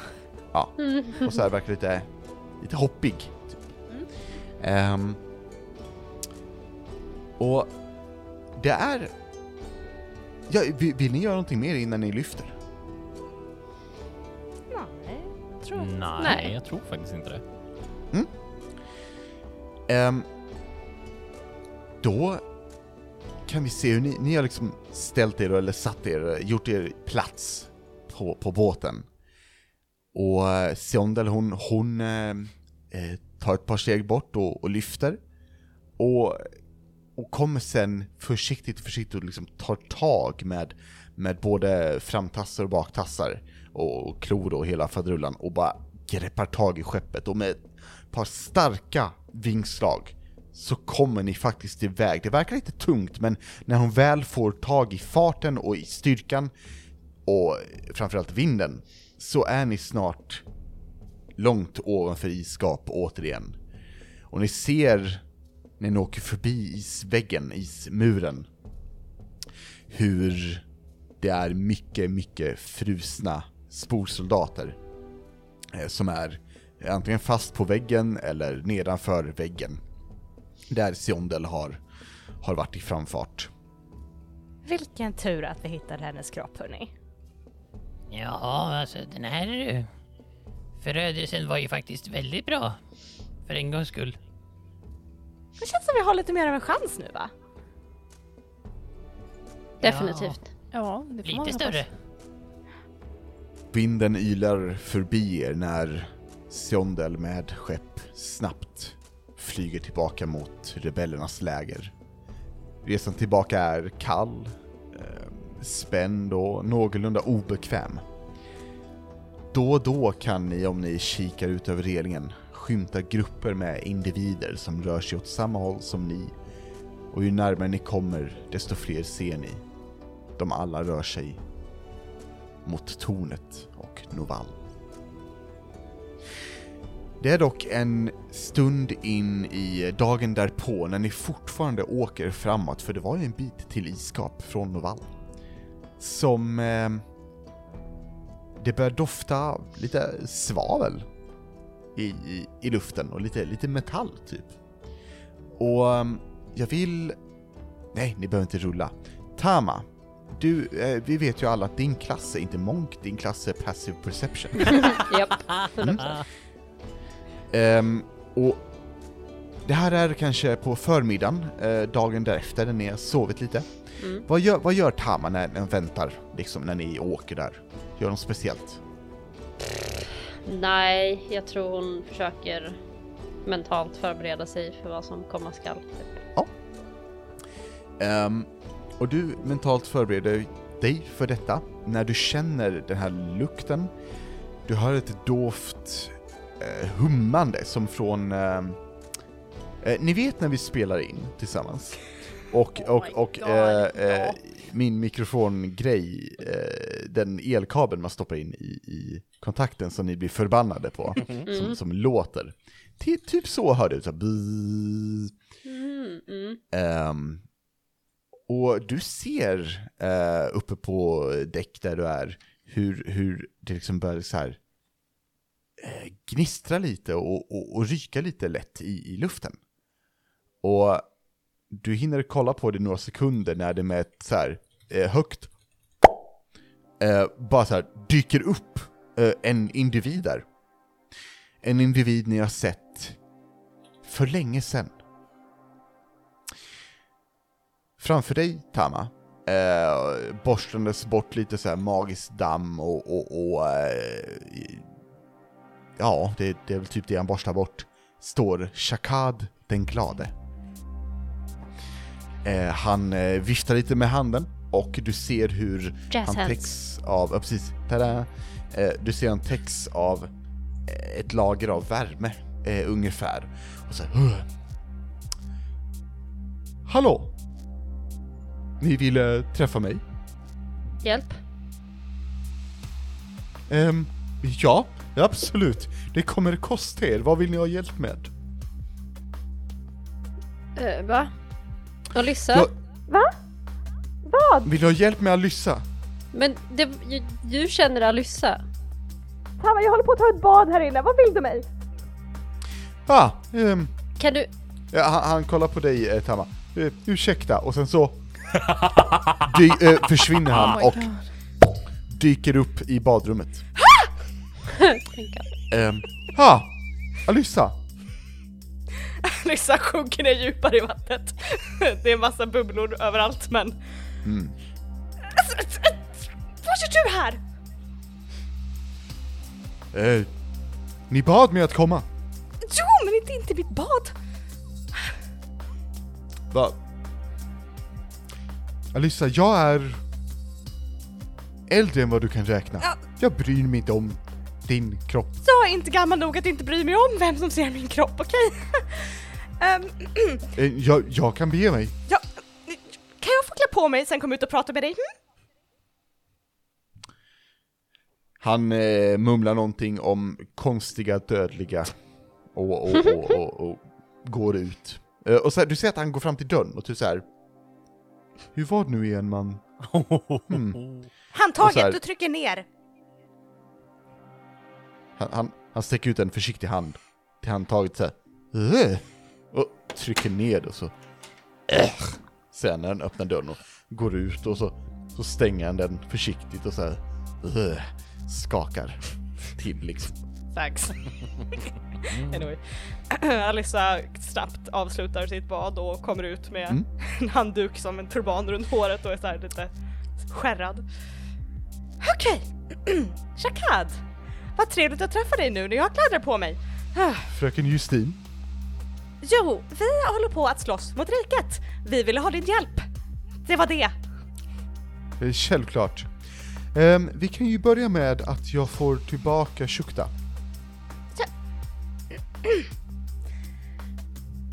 Speaker 1: Ja, och så här verkar lite, lite hoppig. Typ. Ehm, och det är... Ja, vill, vill ni göra någonting mer innan ni lyfter?
Speaker 2: Nej, jag tror
Speaker 4: Nej,
Speaker 3: Nej.
Speaker 4: jag tror faktiskt inte det.
Speaker 1: Ehm, då kan vi se hur ni, ni har liksom ställt er, eller satt er, gjort er plats på, på båten. Och eh, Siondel hon, hon eh, eh, tar ett par steg bort och, och lyfter. Och, och kommer sen försiktigt, försiktigt liksom tar tag med, med både framtassar och baktassar och, och klor och hela faderullan och bara greppar tag i skeppet och med ett par starka vingslag så kommer ni faktiskt iväg. Det verkar lite tungt men när hon väl får tag i farten och i styrkan och framförallt vinden så är ni snart långt ovanför isgap återigen. Och ni ser när ni åker förbi isväggen, ismuren, hur det är mycket, mycket frusna sporsoldater eh, som är antingen fast på väggen eller nedanför väggen. Där Siondel har, har varit i framfart.
Speaker 2: Vilken tur att vi hittade hennes kropp hörni.
Speaker 6: ja, alltså den här eh, förödelsen var ju faktiskt väldigt bra. För en gångs skull.
Speaker 2: Det känns som vi har lite mer av en chans nu va?
Speaker 3: Definitivt.
Speaker 5: Ja, det får man
Speaker 6: Lite
Speaker 5: hoppas.
Speaker 6: större.
Speaker 1: Vinden ylar förbi er när Siondel med skepp snabbt flyger tillbaka mot rebellernas läger. Resan tillbaka är kall, eh, spänd och någorlunda obekväm. Då och då kan ni, om ni kikar ut över relingen, skymta grupper med individer som rör sig åt samma håll som ni. Och ju närmare ni kommer, desto fler ser ni. De alla rör sig mot tornet och Noval. Det är dock en stund in i dagen därpå när ni fortfarande åker framåt, för det var ju en bit till iskap från Noval. Som... Eh, det börjar dofta lite svavel i, i, i luften och lite, lite metall typ. Och um, jag vill... Nej, ni behöver inte rulla. Tama, du, eh, vi vet ju alla att din klass är inte monk, din klass är passive perception.
Speaker 3: Japp.
Speaker 1: Ehm, och det här är kanske på förmiddagen, eh, dagen därefter, när ni har sovit lite.
Speaker 3: Mm.
Speaker 1: Vad, gör, vad gör Tama när den väntar, liksom när ni åker där? Gör något speciellt?
Speaker 3: Nej, jag tror hon försöker mentalt förbereda sig för vad som komma skall. Typ.
Speaker 1: Ehm, och du mentalt förbereder dig för detta när du känner den här lukten. Du hör ett dovt eh, hummande som från... ehm, eh, ni vet när vi spelar in tillsammans? Och, och,
Speaker 3: my
Speaker 1: och eh, eh,
Speaker 3: ja.
Speaker 1: min mikrofongrej, eh, den elkabeln man stoppar in i, i kontakten som ni blir förbannade på, som, som låter. Ty, typ så hör det ut, så.
Speaker 3: Mm, mm.
Speaker 1: Ehm, och du ser eh, uppe på däck där du är hur, hur det liksom börjar så här eh, gnistra lite och, och, och ryka lite lätt i, i luften. Och du hinner kolla på det några sekunder när det med ett så här eh, högt bara så här dyker upp en individ där. En individ ni har sett för länge sedan. Framför dig, Tama, eh, borstandes bort lite så här magiskt damm och, och, och eh, ja, det, det är väl typ det han borstar bort, står Shakad den glade. Eh, han eh, viftar lite med handen och du ser hur
Speaker 3: Jazz
Speaker 1: han täcks av, ja precis, tada! Eh, du ser han täcks av eh, ett lager av värme, eh, ungefär. Och så här. Hallå? Ni ville träffa mig?
Speaker 3: Hjälp.
Speaker 1: Ehm, ja, absolut. Det kommer kosta er. Vad vill ni ha hjälp med?
Speaker 3: Uh, va? Alyssa?
Speaker 1: Ja.
Speaker 2: Va? Vad?
Speaker 1: Vill ni ha hjälp med Alyssa?
Speaker 3: Men det, du känner Alyssa?
Speaker 2: Tama, jag håller på att ta ett bad här inne, vad vill du mig?
Speaker 1: Ah, ehm,
Speaker 3: Kan du...
Speaker 1: ja, han, han kollar på dig, eh, Tama. Eh, ursäkta, och sen så dy, eh, försvinner
Speaker 5: Oh
Speaker 1: han
Speaker 5: my
Speaker 1: och
Speaker 5: God.
Speaker 1: dyker upp i badrummet. Ehm, ha! Alyssa!
Speaker 2: Lissa sjunker ner djupare i vattnet. Det är massa bubblor överallt men...
Speaker 1: Mm.
Speaker 2: Vad gör du här?
Speaker 1: Eh, ni bad mig att komma.
Speaker 2: Jo, men inte, inte mitt bad.
Speaker 1: Va? Alyssa, jag är äldre än vad du kan räkna.
Speaker 2: Ja.
Speaker 1: Jag bryr mig inte om din kropp.
Speaker 2: Jag är inte gammal nog att inte bry mig om vem som ser min kropp, okej? Ehm,
Speaker 1: Eh, jag, jag kan bege mig.
Speaker 2: ja, kan jag få klä på mig sen komma ut och prata med dig? Hm?
Speaker 1: Han eh, mumlar någonting om konstiga dödliga och, och, och, och, och går ut. Eh, och så här, du ser att han går fram till dörren och du så här. Hur var det nu igen man? Mm.
Speaker 2: Handtaget,
Speaker 1: här-
Speaker 2: du trycker ner.
Speaker 1: Han, han, han sträcker ut en försiktig hand till handtaget så här. "Ugh", Och trycker ner och så. Sen när han öppnar dörren och går ut och så, så stänger han den försiktigt och så här. Skakar till liksom.
Speaker 2: Thanks. anyway. Alissa snabbt avslutar sitt bad och kommer ut med
Speaker 1: Mm.
Speaker 2: en handduk som en turban runt håret och är så här lite skärrad. Okej, Shakad. Vad trevligt att träffa dig nu när jag har kläder på mig.
Speaker 1: Fröken Justin.
Speaker 2: Jo, vi håller på att slåss mot riket. Vi ville ha din hjälp. Det var det.
Speaker 1: Eh, Självklart. Ehm, vi kan ju börja med att jag får tillbaka Shukta.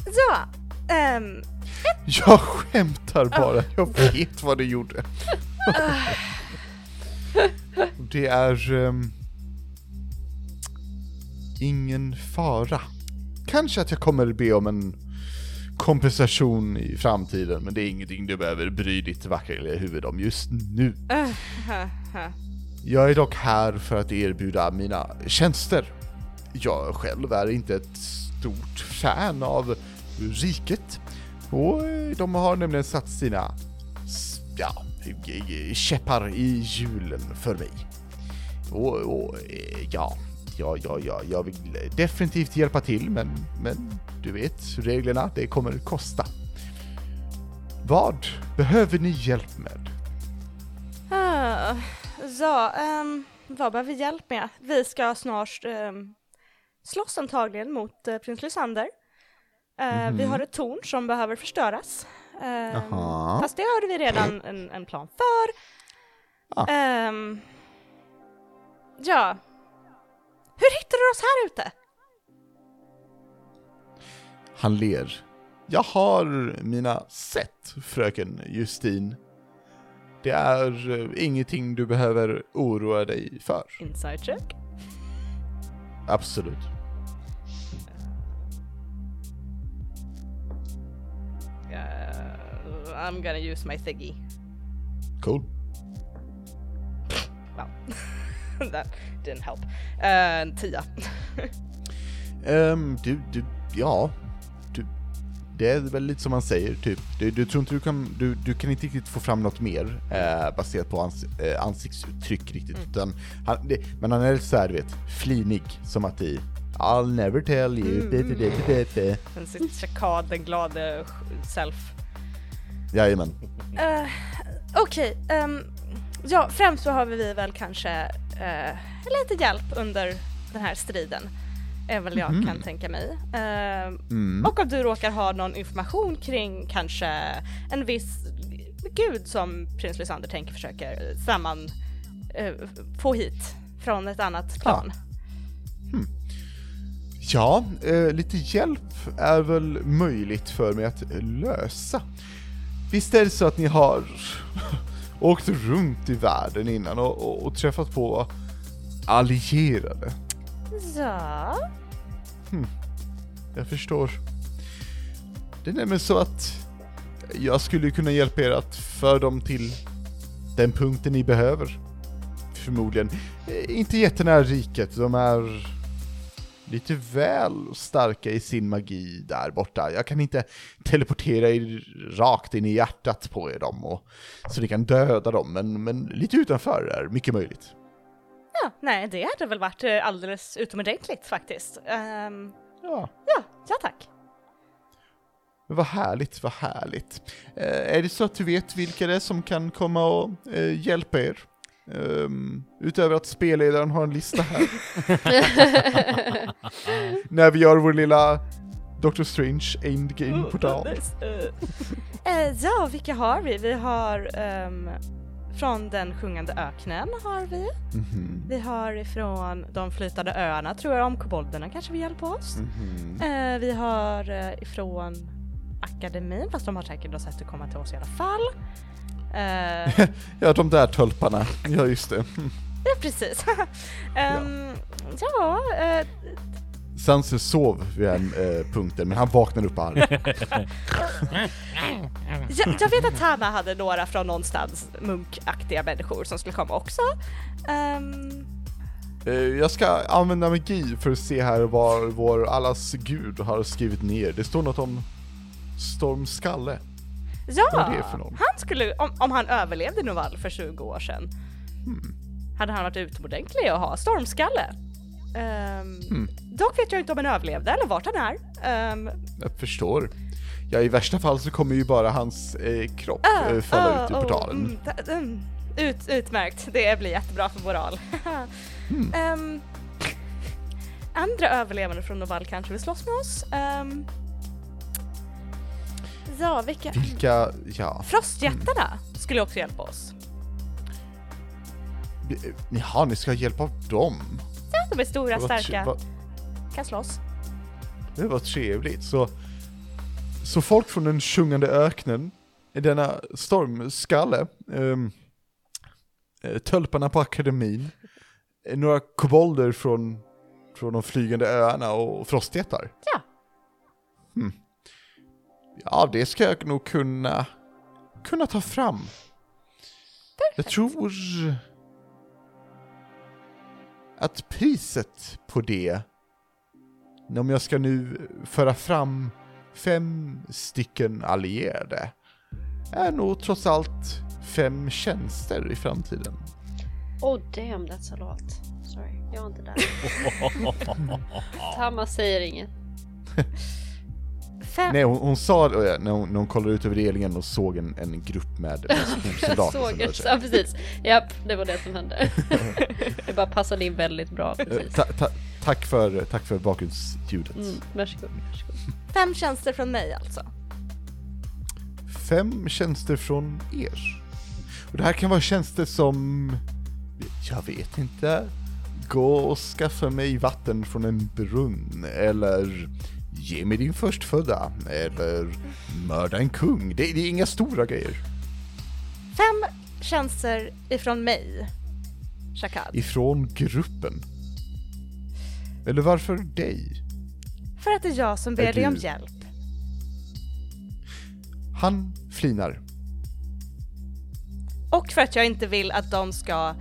Speaker 2: Ja, ehm,
Speaker 1: Jag skämtar bara, jag vet vad du gjorde. Det är... ehm, ingen fara. Kanske att jag kommer be om en kompensation i framtiden, men det är ingenting du behöver bry ditt vackra huvud om just nu. Jag är dock här för att erbjuda mina tjänster. jag själv är inte ett stort fan av riket. Och eh, de har nämligen satt sina, ja, käppar i hjulen för mig. Och, och eh, ja, ja, ja, ja, jag vill definitivt hjälpa till, men, men du vet reglerna, det kommer kosta. Vad behöver ni hjälp med?
Speaker 2: Ah, ja, ehm, vad behöver vi hjälp med? Vi ska snart um, slåss antagligen mot uh, prins Lysander. Eh, Vi
Speaker 1: Mhm.
Speaker 2: har ett torn som behöver förstöras. Um, fast det har vi redan en, en plan för.
Speaker 1: Ah.
Speaker 2: Ehm, ja. Hur hittar du oss här ute?
Speaker 1: Han ler. Jag har mina sätt, fröken Justin. Det är eh, ingenting du behöver oroa dig för.
Speaker 2: Inside check.
Speaker 1: Absolut.
Speaker 2: Uh, I'm gonna use my thingy.
Speaker 1: Cool.
Speaker 2: Well, that didn't help. Uh, en tia.
Speaker 1: Ehm, du, du, ja. Du, det är väl lite som man säger, typ. Du, du tror inte du kan, du, du kan inte riktigt få fram något mer eh, baserat på ans, eh, ansiktsuttryck riktigt. Utan han, det, men han är lite såhär, du vet, flinig. Som att i I'll never tell you.
Speaker 2: Mm.
Speaker 1: Det.
Speaker 2: Den sitt chakad, den glade self.
Speaker 1: Jajamän.
Speaker 2: Uh, Okej, ehm, ja främst behöver vi väl kanske eh, lite hjälp under den här striden. Är väl jag
Speaker 1: Mhm.
Speaker 2: kan tänka mig. Ehm,
Speaker 1: Mm.
Speaker 2: och om du råkar ha någon information kring kanske en viss gud som prins Lysander tänker försöker samman eh, få hit från ett annat plan.
Speaker 1: Ja, eh, lite hjälp är väl möjligt för mig att lösa. Visst är det så att ni har åkt runt i världen innan och, och, och träffat på allierade?
Speaker 2: Ja.
Speaker 1: Jag förstår. Det är nämligen så att jag skulle kunna hjälpa er att föra dem till den punkten ni behöver. Förmodligen. Eh, Inte jättenära riket, de är lite väl starka i sin magi där borta. Jag kan inte teleportera er rakt in i hjärtat på er dem och, så ni kan döda dem, men, men lite utanför är mycket möjligt.
Speaker 2: ja, nej det hade väl varit eh, alldeles utomordentligt faktiskt. Ehm,
Speaker 1: Ja.
Speaker 2: ja, ja tack.
Speaker 1: Men vad härligt, vad härligt. Eh, är det så att du vet vilka det är som kan komma och eh, hjälpa er? Ehm, utöver att spelledaren har en lista här. När vi gör vår lilla Doctor Strange Endgame-portal.
Speaker 2: Eh, ja, vilka har vi? Vi har ehm, från den sjungande öknen har vi.
Speaker 1: Mhm,
Speaker 2: Vi har ifrån de flytande öarna tror jag om kobolderna kanske vill hjälpa oss.
Speaker 1: mhm.
Speaker 2: Eh, vi har eh, ifrån akademin, fast de har säkert något sätt att komma till oss i alla fall. Eh,
Speaker 1: Ja, de där tölparna. Ja, just det.
Speaker 2: ja, precis. Ehm, ja, eh,
Speaker 1: Sanse sov vid den eh, punkten, men han vaknade upp arg.
Speaker 2: jag, jag vet att Tama hade några från någonstans munkaktiga människor som skulle komma också.
Speaker 1: Eh, jag ska använda magi för att se här vad vår allas gud har skrivit ner. Det står något om Stormskalle.
Speaker 2: Ja,
Speaker 1: Vad är det för någon?
Speaker 2: han skulle, om, om han överlevde Novall för 20 år sedan,
Speaker 1: Hmm.
Speaker 2: hade han varit utomordentlig att ha stormskalle. Ehm,
Speaker 1: Hmm.
Speaker 2: Dock vet jag inte om han överlevde eller vart han är. Ehm,
Speaker 1: Jag förstår. Ja, i värsta fall så kommer ju bara hans eh, kropp eh, falla
Speaker 2: ah,
Speaker 1: ut ur
Speaker 2: oh,
Speaker 1: portalen.
Speaker 2: ta- mm, ut, utmärkt, det blir jättebra för moral.
Speaker 1: Hmm.
Speaker 2: Ehm, andra överlevande från Novall kanske vill slåss med oss. Ja, vilka?
Speaker 1: Vilka, ja.
Speaker 2: Frostjättarna skulle också hjälpa oss.
Speaker 1: Eh, Jaha, ni ska hjälpa dem?
Speaker 2: Ja, de är stora,
Speaker 1: Vad
Speaker 2: starka,
Speaker 1: vad-
Speaker 2: kan slåss.
Speaker 1: Det var trevligt. Så, så folk från den sjungande öknen, denna stormskalle, um, tölparna på akademin, eh, några kobolder från, från de flygande öarna och frostjättar.
Speaker 2: Ja.
Speaker 1: Ja, det ska jag nog kunna, kunna ta fram. Jag tror att priset på det om jag ska nu föra fram fem stycken allierade, är nog trots allt fem tjänster i framtiden.
Speaker 3: Oh damn, that's a lot. Sorry, jag är inte där. Tamma säger inget.
Speaker 2: Fem,
Speaker 1: Nej, hon, hon sa det när hon, när hon kollade ut över relingen och såg en, en grupp med, med soldater som
Speaker 3: Såg
Speaker 1: sig.
Speaker 3: ja precis. Japp, det var det som hände. det bara passade in väldigt bra
Speaker 1: Eh, ta, tack för, tack för bakgrundsljudet.
Speaker 3: Mm, varsågod, varsågod.
Speaker 2: fem tjänster från mig alltså.
Speaker 1: Fem tjänster från er. Och det här kan vara tjänster som, jag vet inte, gå och skaffa mig vatten från en brunn, eller ge mig din förstfödda, eller mörda en kung. Det, det är inga stora grejer.
Speaker 2: Fem tjänster ifrån mig. Shakad.
Speaker 1: Ifrån gruppen. Eller varför dig?
Speaker 2: För att det är jag som ber dig om hjälp.
Speaker 1: Han flinar.
Speaker 2: Och för att jag inte vill att de ska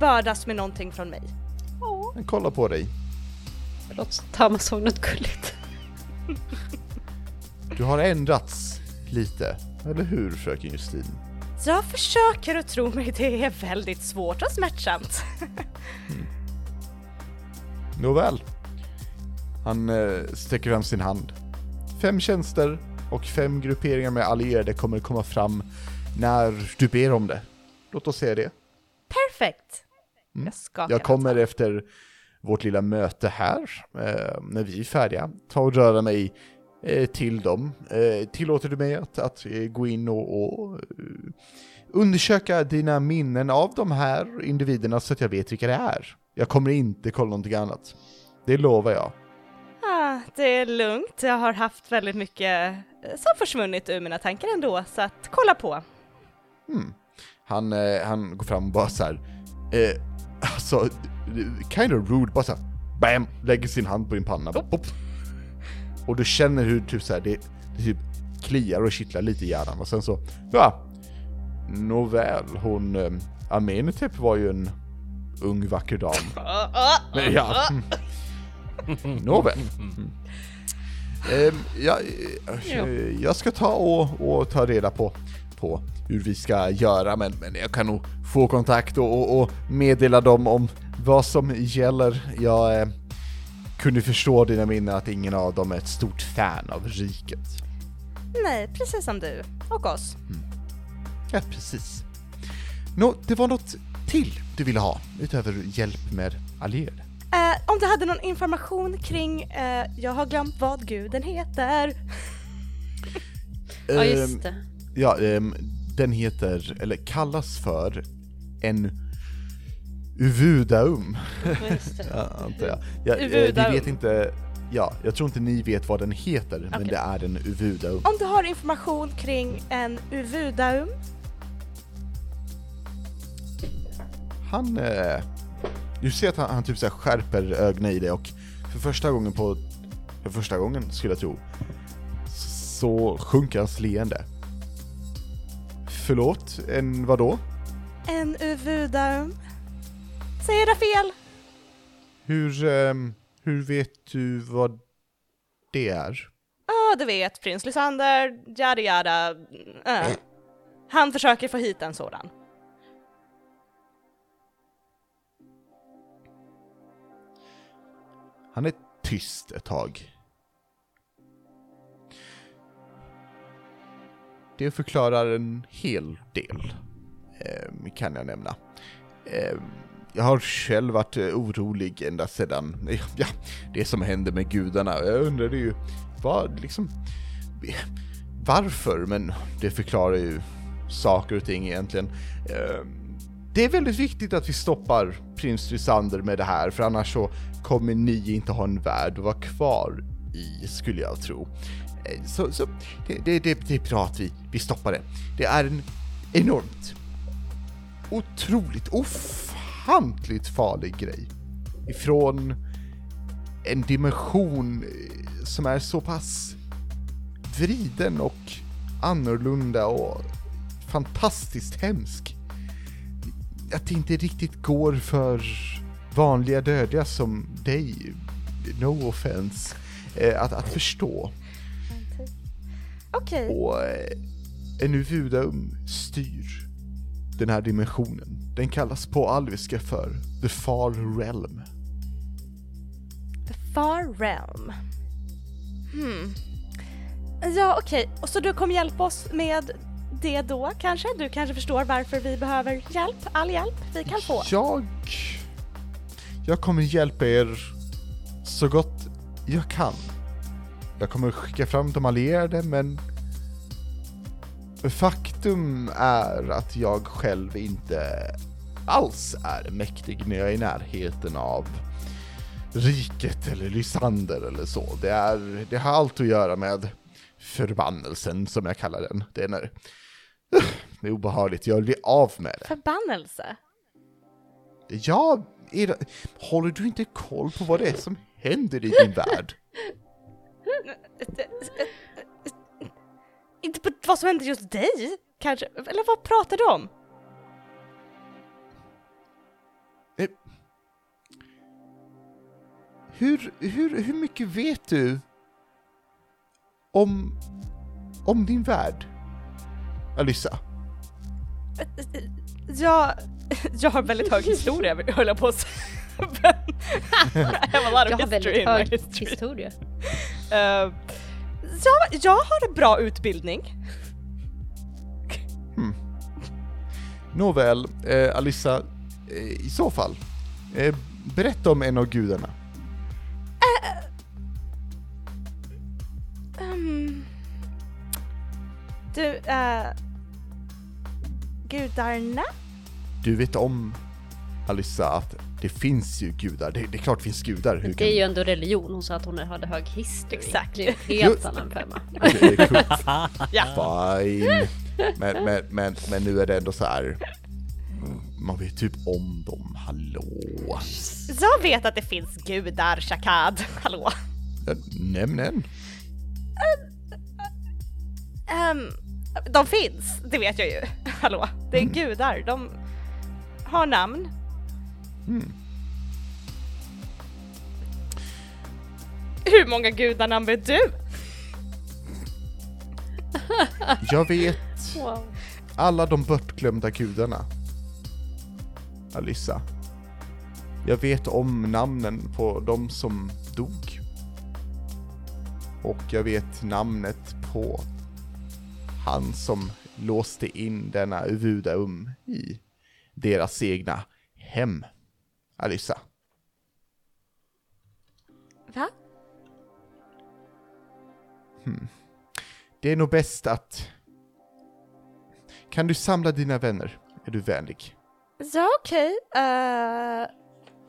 Speaker 2: bördas med någonting från mig.
Speaker 1: Han kollar på dig.
Speaker 3: Förlåt, Tamma såg något gulligt.
Speaker 1: Du har ändrats lite, eller hur fröken Justin?
Speaker 2: Jag försöker att tro mig, det är väldigt svårt och smärtsamt.
Speaker 1: Nåväl. Han eh, sträcker fram sin hand. Fem tjänster och fem grupperingar med allierade kommer komma fram när du ber om det. Låt oss säga det.
Speaker 2: Perfekt!
Speaker 1: Mm.
Speaker 2: Jag
Speaker 1: Jag kommer efter vårt lilla möte här, eh, när vi är färdiga, ta och röra mig eh, till dem. Eh, tillåter du mig att, att eh, gå in och, och eh, undersöka dina minnen av de här individerna så att jag vet vilka det är? Jag kommer inte kolla någonting annat. Det lovar jag.
Speaker 2: Ah, det är lugnt, jag har haft väldigt mycket eh, som försvunnit ur mina tankar ändå, så att kolla på.
Speaker 1: Hmm. Han, han går fram och bara så här. Alltså, kind of rude, bara så här, bam, lägger sin hand på din panna. Bara, pop. Och du känner hur typ så här, det, det typ kliar och kittlar lite i hjärnan och sen så, ja. Nåväl, hon, eh, Amenhotep var ju en ung vacker dam. Men ja. Nåväl. Mm. Ehm, ja, eh, jag ska ta och, och ta reda på, på hur vi ska göra, men, men jag kan nog få kontakt och, och, och meddela dem om vad som gäller. Jag eh, kunde förstå dina minnen att ingen av dem är ett stort fan av riket.
Speaker 2: Nej, precis som du. Och oss.
Speaker 1: Ja, precis. Nå, det var något till du ville ha, utöver hjälp med allierade?
Speaker 2: Eh, om du hade någon information kring, eh, jag har glömt vad guden heter.
Speaker 3: Ja
Speaker 1: Ehm,
Speaker 3: just det.
Speaker 1: Ja, ehm, den heter, eller kallas för, en Uvudaum,
Speaker 3: just det.
Speaker 1: ja, antar jag. Ja, eh, vi
Speaker 2: Uvudaum.
Speaker 1: vet inte, ja, jag tror inte ni vet vad den heter, men
Speaker 2: Okej.
Speaker 1: det är en Uvudaum.
Speaker 2: Om du har information kring en uvudaum,
Speaker 1: Han, eh, du ser att han, han typ så skärper ögonen i det och för första gången på, för första gången skulle jag tro, så sjunker hans leende. Förlåt, en vadå?
Speaker 2: en uvudaum. Säger jag fel?
Speaker 1: Hur, ehm, hur vet du vad det är?
Speaker 2: Ja, du vet, prins Lysander, yada yada. eh. Han försöker få hit en sådan.
Speaker 1: Han är tyst ett tag. Det förklarar en hel del, ehm, kan jag nämna. Ehm, jag har själv varit eh, orolig ända sedan, ja, det som hände med gudarna. Jag undrade ju, vad liksom, varför? Men det förklarar ju saker och ting egentligen. Ehm, det är väldigt viktigt att vi stoppar prins Lysander med det här, för annars så kommer ni inte ha en värld att vara kvar i, skulle jag tro. Så, så det, det, det, det är bra att vi, vi stoppar det. Det är en enormt, otroligt, ofantligt farlig grej. Ifrån en dimension eh, som är så pass vriden och annorlunda och fantastiskt hemsk att det inte riktigt går för vanliga dödliga som dig no offense, eh, att, att förstå.
Speaker 2: Okej.
Speaker 1: Och eh, en Uvudaum styr den här dimensionen. Den kallas på alviska för The Far Realm.
Speaker 2: The Far Realm. Hmm. Ja, okej. Och så du kommer hjälpa oss med det då kanske? Du kanske förstår varför vi behöver hjälp? All hjälp vi kan få?
Speaker 1: Jag... Jag kommer hjälpa er så gott jag kan. Jag kommer skicka fram de allierade, men... Faktum är att jag själv inte alls är mäktig när jag är i närheten av riket eller Lysander eller så. Det, är, det har allt att göra med förbannelsen som jag kallar den. Det är när det är obehagligt, jag vill bli av med det.
Speaker 2: Förbannelse?
Speaker 1: Ja, det, håller du inte koll på vad det är som händer i din värld?
Speaker 2: Inte på vad som händer just dig, kanske? Eller vad pratar du om?
Speaker 1: Hur, hur, hur mycket vet du om, om din värld, Alyssa?
Speaker 2: Jag, jag har väldigt hög historia, höll jag på att säga.
Speaker 3: Jag har väldigt hög
Speaker 2: history.
Speaker 3: historia.
Speaker 2: Uh, jag, jag har en bra utbildning.
Speaker 1: Nåväl, eh, Alyssa, eh, i så fall, eh, berätta om en av gudarna.
Speaker 2: Um, du, uh, gudarna?
Speaker 1: Du vet om, Alyssa, att det finns ju gudar. Det, det är klart det finns gudar. Hur
Speaker 3: Det är ju ändå religion, hon sa att hon hade hög history.
Speaker 2: Exakt.
Speaker 3: Det är en helt annan femma.
Speaker 1: Det är coolt.
Speaker 2: Ja.
Speaker 1: Fine. Men, men, men, men nu är det ändå så här. Man vet typ om dem, hallå.
Speaker 2: Jag vet att det finns gudar, Shakad. Hallå.
Speaker 1: Nämn en.
Speaker 2: Um, de finns, det vet jag ju. Hallå. Det är gudar, de har namn. Hur många gudarnamn vet du?
Speaker 1: Jag vet
Speaker 3: Wow.
Speaker 1: alla de bortglömda gudarna. Alyssa. Jag vet om namnen på de som dog. Och jag vet namnet på han som låste in denna Uvudaum i deras egna hem. Alyssa.
Speaker 2: Va?
Speaker 1: Det är nog bäst att... Kan du samla dina vänner? Är du vänlig?
Speaker 2: Ja, okej. Eh,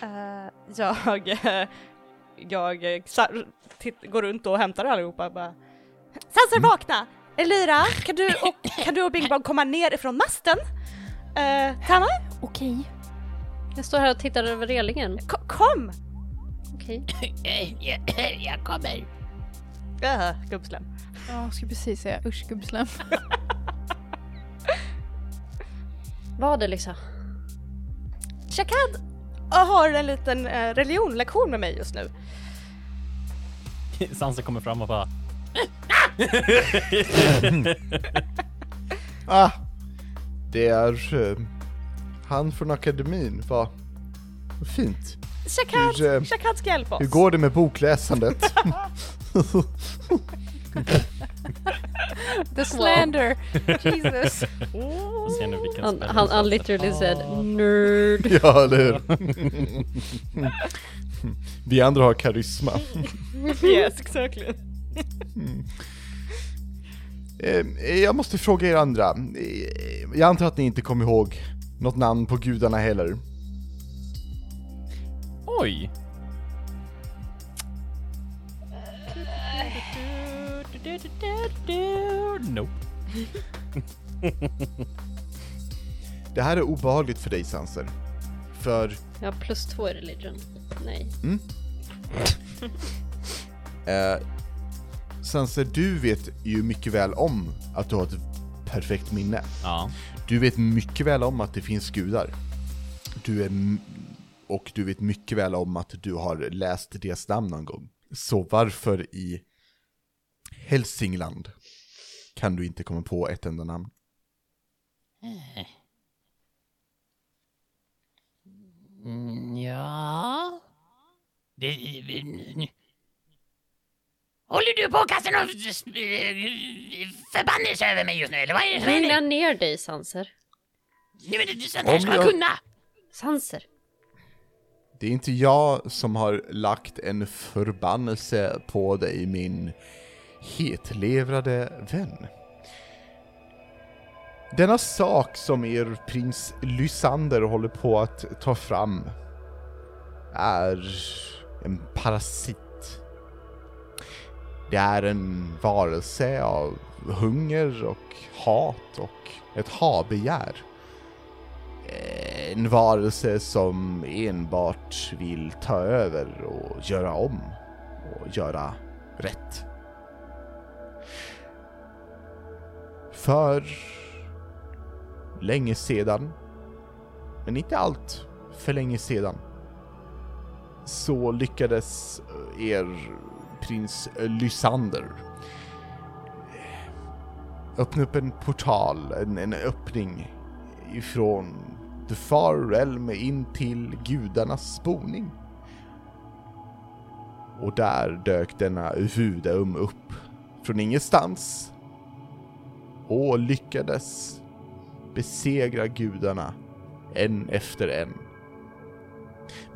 Speaker 2: eh, jag, eh, jag eh, sa- titt, går runt och hämtar allihopa bara. Sansar vakna! Elira, kan du och, kan du och Bing Bong komma ner ifrån masten? Uh, Tama,
Speaker 5: Okej.
Speaker 3: Jag står här och tittar över relingen.
Speaker 2: ko- kom!
Speaker 3: Okej.
Speaker 6: Eh, jag- kommer.
Speaker 2: Uh, gubbslem.
Speaker 5: Ja, jag skulle precis säga usch gubbslem.
Speaker 3: Vad är Lisa?
Speaker 2: Shakad har en liten uh, religionlektion med mig just nu.
Speaker 4: Sansa kommer fram och bara
Speaker 1: Ah! Det är eh, han från akademin. Vad vad fint.
Speaker 2: Shakad,
Speaker 1: Hur, eh,
Speaker 2: Shakad ska hjälpa oss.
Speaker 1: Hur går det med bokläsandet?
Speaker 5: The slander! Jesus.
Speaker 3: Han, han, han literally said nerd.
Speaker 1: ja, eller hur? Vi andra har karisma.
Speaker 2: Yes, exactly.
Speaker 1: Eh, Jag måste fråga er andra. Eh, Jag antar att ni inte kommer ihåg något namn på gudarna heller.
Speaker 4: Oj! Nope.
Speaker 1: Det här är obehagligt för dig Sanser. För
Speaker 3: Jag har plus två i religion. Nej.
Speaker 1: eh, Sanser, du vet ju mycket väl om att du har ett perfekt minne.
Speaker 4: Ja.
Speaker 1: Du vet mycket väl om att det finns gudar. Du är och du vet mycket väl om att du har läst deras namn någon gång. Så varför i Hälsingland kan du inte komma på ett enda namn?
Speaker 6: Mm, ja... Det... Håller du på att kasta någon förbannelse över mig just nu eller vad är det som
Speaker 3: Lugna ner dig Sanser.
Speaker 6: Nej men det- sånt här ska man
Speaker 1: jag-
Speaker 6: kunna!
Speaker 3: Sanser.
Speaker 1: Det är inte jag som har lagt en förbannelse på dig, min hetlevrade vän. Denna sak som er prins Lysander håller på att ta fram är en parasit. Det är en varelse av hunger och hat och ett habegär. En varelse som enbart vill ta över och göra om och göra rätt. För länge sedan, men inte allt för länge sedan, så lyckades er prins Lysander öppna upp en portal, en, en öppning ifrån The Far Realm in till gudarnas boning. Och där dök denna Vudaum upp från ingenstans och lyckades besegra gudarna en efter en.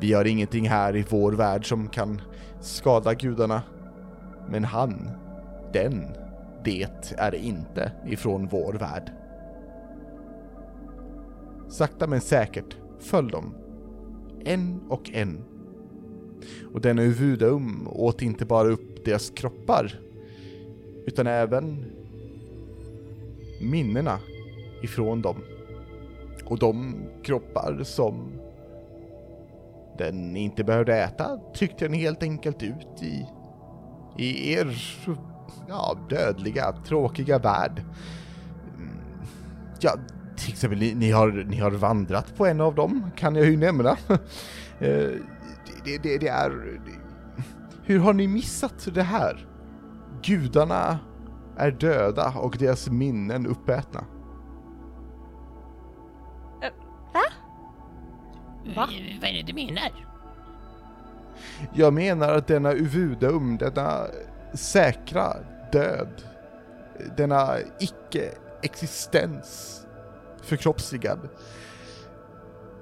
Speaker 1: Vi har ingenting här i vår värld som kan skada gudarna, men han, den, det är inte ifrån vår värld. Sakta men säkert föll de. En och en. Och denna Uvudaum åt inte bara upp deras kroppar, utan även minnena ifrån dem. Och de kroppar som den inte behövde äta tryckte den helt enkelt ut i, i er ja, dödliga, tråkiga värld. Mm. Ja, till exempel, ni, ni, har, ni har vandrat på en av dem, kan jag ju nämna. Eh, det, det, det är... Hur har ni missat det här? Gudarna är döda och deras minnen uppätna.
Speaker 6: Vad är det du menar?
Speaker 1: Jag menar att denna Uvudaum, denna säkra död, denna icke-existens förkroppsligad,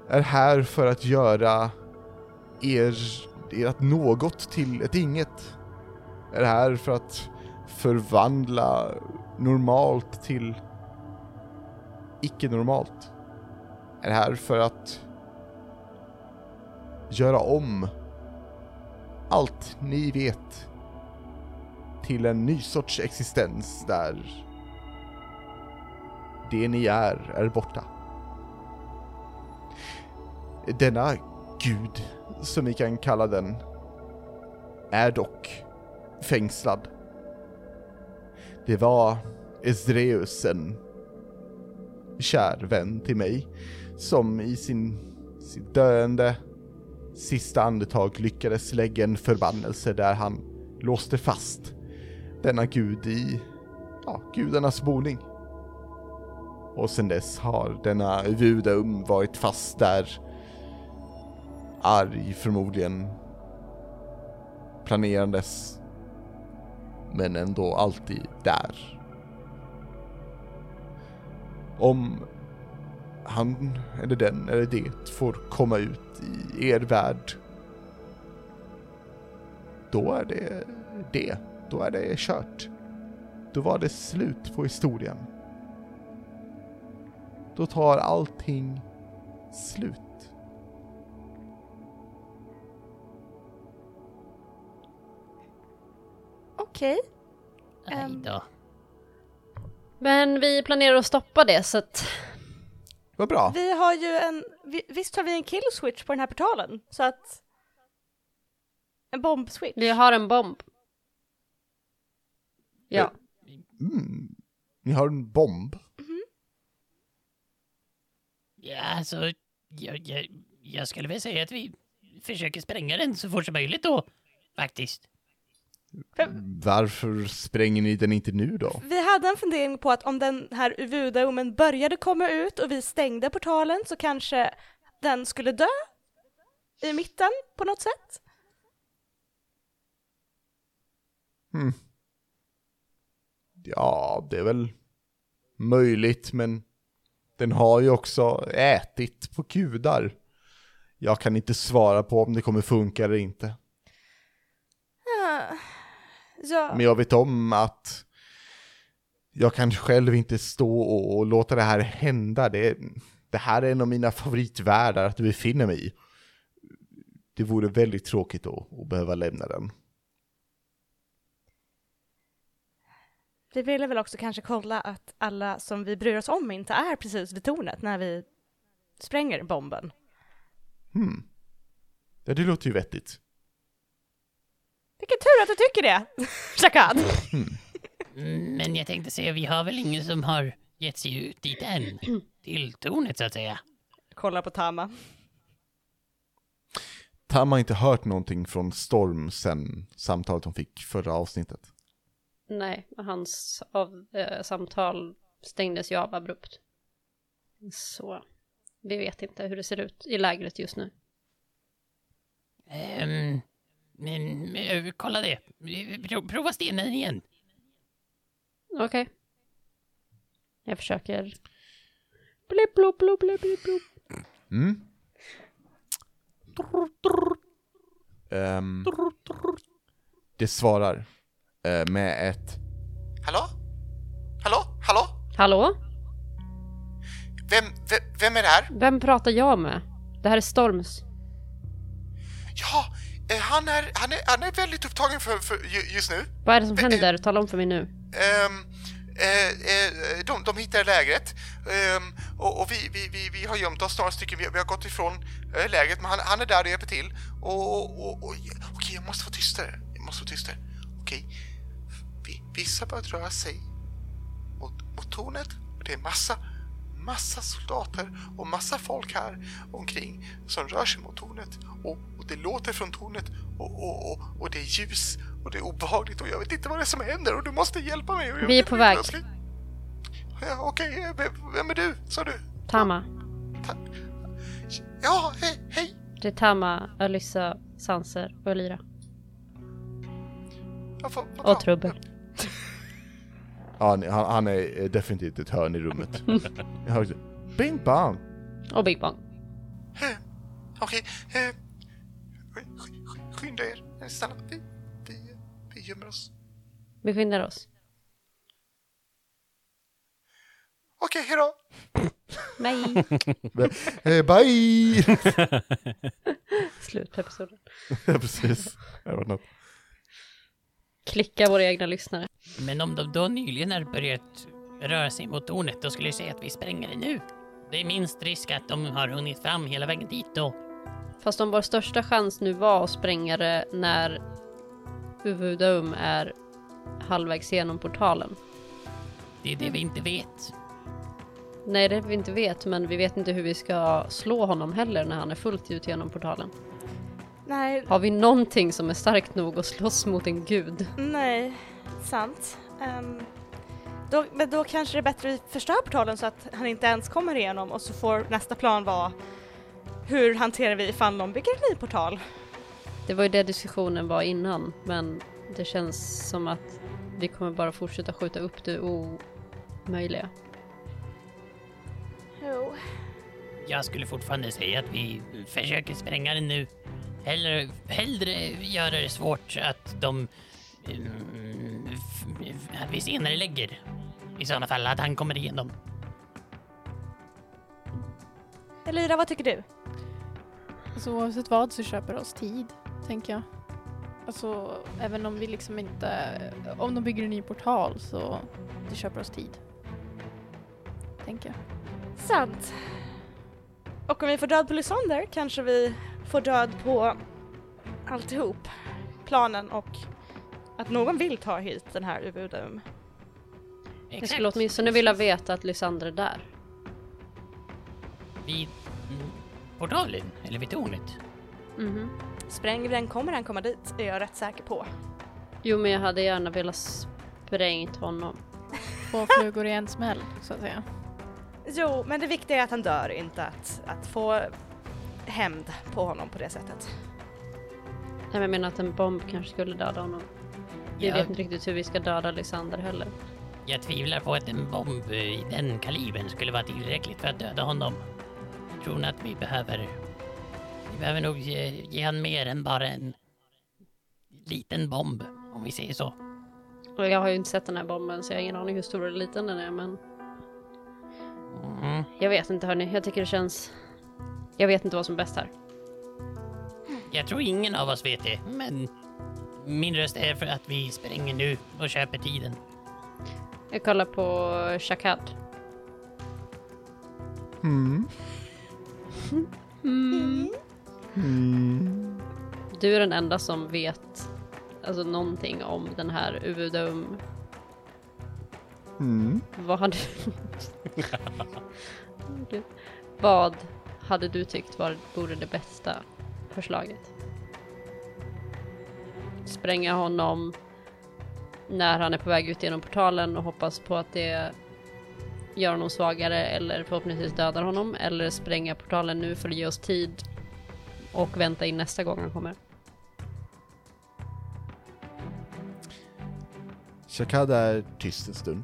Speaker 1: är här för att göra er, ert något till ett inget. Är här för att förvandla normalt till icke-normalt. Är här för att göra om allt ni vet till en ny sorts existens där det ni är är borta. Denna gud, som vi kan kalla den, är dock fängslad. Det var Esdreus, en kär vän till mig, som i sin, sin döende sista andetag lyckades lägga en förbannelse där han låste fast denna gud i, ja, gudarnas boning. Och sen dess har denna Vudaum varit fast där, arg förmodligen, planerandes, men ändå alltid där. Om han eller den eller det får komma ut i er värld, då är det det. Då är det kört. Då var det slut på historien. Då tar allting slut.
Speaker 2: Okej. Ehm.
Speaker 6: då.
Speaker 3: Men vi planerar att stoppa det så att
Speaker 1: Vad bra.
Speaker 2: Vi har ju en, visst har vi en kill switch på den här portalen? Så att... En bomb switch.
Speaker 3: vi har en bomb. Ja.
Speaker 1: Mm. Ni har en bomb.
Speaker 6: Ja, alltså, jag, jag, jag skulle väl säga att vi försöker spränga den så fort som möjligt då, faktiskt.
Speaker 1: Varför spränger ni den inte nu då?
Speaker 2: Vi hade en fundering på att om den här UV-domen började komma ut och vi stängde portalen så kanske den skulle dö i mitten på något sätt.
Speaker 1: Hmm. Ja, det är väl möjligt, men den har ju också ätit på gudar. Jag kan inte svara på om det kommer funka eller inte.
Speaker 2: Ja.
Speaker 1: Men jag vet om att jag kan själv inte stå och, och låta det här hända. Det, det här är en av mina favoritvärldar att befinna mig i. Det vore väldigt tråkigt då att behöva lämna den.
Speaker 2: Vi ville väl också kanske kolla att alla som vi bryr oss om inte är precis vid tornet när vi spränger bomben.
Speaker 1: Hmm. Ja, det låter ju vettigt.
Speaker 2: Vilken tur att du tycker det, Shakad.
Speaker 6: Mm, Men jag tänkte säga, vi har väl ingen som har gett sig ut dit än? Till tornet så att säga.
Speaker 2: Kolla på Tama.
Speaker 1: Tam har inte hört någonting från Storm sen samtalet hon fick förra avsnittet.
Speaker 3: Nej, hans av, eh, samtal stängdes ju av abrupt. Så vi vet inte hur det ser ut i lägret just nu.
Speaker 6: Ehm, men eh, kolla det. Pro- Prova stenen igen.
Speaker 3: Okej. Jag försöker. Blipp, blopp, blopp, blipp, blipp, blopp.
Speaker 1: Mm. Ehm, det svarar eh, med ett
Speaker 7: Hallå? Hallå? Hallå?
Speaker 3: Hallå?
Speaker 7: Vem, vem, vem är det här?
Speaker 3: Vem pratar jag med? Det här är Storms.
Speaker 7: Ja, han är, han är, han är väldigt upptagen för, för ju- just nu.
Speaker 3: Vad är det som händer? Tala om för mig nu.
Speaker 7: Ehm, eh, eh, de, de hittade lägret ehm, och, och vi, vi, vi, vi har gömt oss några stycken. Vi, vi har gått ifrån eh, lägret, men han, han är där och hjälper till. Och, och, och, och okej, jag måste vara tystare. Jag måste vara tystare. Okej. Vi, vissa börjar röra sig mot, mot tornet och det är massa, massa soldater och massa folk här omkring som rör sig mot tornet. Och, och det låter från tornet och, och, och, och det är ljus och det är obehagligt och jag vet inte vad det är som händer och du måste hjälpa mig.
Speaker 3: Vi är på väg.
Speaker 7: Ja, Okej, eh, vem- är du, sa du?
Speaker 3: Tama.
Speaker 7: Ja, hej, hej!
Speaker 3: Det är Tama, Alyssa, Sanser och.
Speaker 7: Jag får,
Speaker 3: Och Trubbel.
Speaker 1: Han, han är eh, definitivt ett hörn i rummet. Jag hörde Bing bang!
Speaker 3: Och Big Bang.
Speaker 7: Eh, Okej, eh, sk- sk- skynda er. Eh, Snälla, vi, vi, vi gömmer oss.
Speaker 3: Vi skyndar oss.
Speaker 7: Okej, hejdå!
Speaker 3: Nej.
Speaker 1: Eh, bye!
Speaker 3: Slut på episoden.
Speaker 1: ja, precis. Det var något.
Speaker 3: Klicka våra egna lyssnare.
Speaker 6: Men om de då nyligen har börjat röra sig mot tornet, då skulle jag säga att vi spränger det nu. Det är minst risk att de har hunnit fram hela vägen dit då.
Speaker 3: Fast om vår största chans nu var att spränga det när Uvudum är halvvägs genom portalen.
Speaker 6: Det är det vi inte vet.
Speaker 3: Nej, det vi inte vet, men vi vet inte hur vi ska slå honom heller när han är fullt ut genom portalen.
Speaker 2: Nej,
Speaker 3: Har vi någonting som är starkt nog att slåss mot en gud?
Speaker 2: nej, sant. Ehm, då, men då kanske det är bättre att vi förstör portalen så att han inte ens kommer igenom och så får nästa plan vara hur hanterar vi ifall de bygger en ny portal?
Speaker 3: Det var ju det diskussionen var innan, men det känns som att vi kommer bara fortsätta skjuta upp det omöjliga.
Speaker 2: Jo.
Speaker 6: Jag skulle fortfarande säga att vi försöker spränga den nu. Hellre, hellre göra det svårt att de... mm, f- att vi senare lägger. I sådana fall att han kommer igenom.
Speaker 2: Elira, vad tycker du?
Speaker 5: Alltså oavsett vad så köper oss tid, tänker jag. Alltså även om vi liksom inte, om de bygger en ny portal så det köper oss tid. Tänker jag.
Speaker 2: Sant. Och om vi får död på Lysander kanske vi får död på alltihop. Planen och att någon vill ta hit den här Ubudum.
Speaker 3: Jag skulle åtminstone vilja veta att Lysander är där.
Speaker 6: Vi, mm, portalen, eller vid tornet.
Speaker 3: Mhm.
Speaker 2: Spränger vi den kommer han komma dit, är jag rätt säker på.
Speaker 3: Jo, men jag hade gärna velat sprängt honom.
Speaker 5: Två flugor i en smäll, så att säga.
Speaker 2: Jo, men det viktiga är att han dör, inte att, att få hämnd på honom på det sättet.
Speaker 3: Nej, men jag menar att en bomb kanske skulle döda honom. Vi
Speaker 6: Ja.
Speaker 3: vet inte riktigt hur vi ska döda Lysander heller.
Speaker 6: Jag tvivlar på att en bomb i den kalibern skulle vara tillräckligt för att döda honom. Jag tror nog att vi behöver... Vi behöver nog ge, ge han mer än bara en liten bomb, om vi säger så.
Speaker 3: Och jag har ju inte sett den här bomben så jag har ingen aning hur stor eller liten den är men
Speaker 6: Mm.
Speaker 3: jag vet inte hörni. Jag tycker det känns... Jag vet inte vad som är bäst här.
Speaker 6: Jag tror ingen av oss vet det, men min röst är för att vi spränger nu och köper tiden.
Speaker 3: Jag kollar på Shakad.
Speaker 1: Mm. Mm.
Speaker 3: Du är den enda som vet alltså någonting om den här Uvudum.
Speaker 1: Mm.
Speaker 3: Vad hade du... Vad hade du tyckt var, vore det bästa förslaget? Spränga honom när han är på väg ut genom portalen och hoppas på att det gör honom svagare eller förhoppningsvis dödar honom eller spränga portalen nu för att ge oss tid och vänta in nästa gång han kommer.
Speaker 1: Shakad är tyst en stund.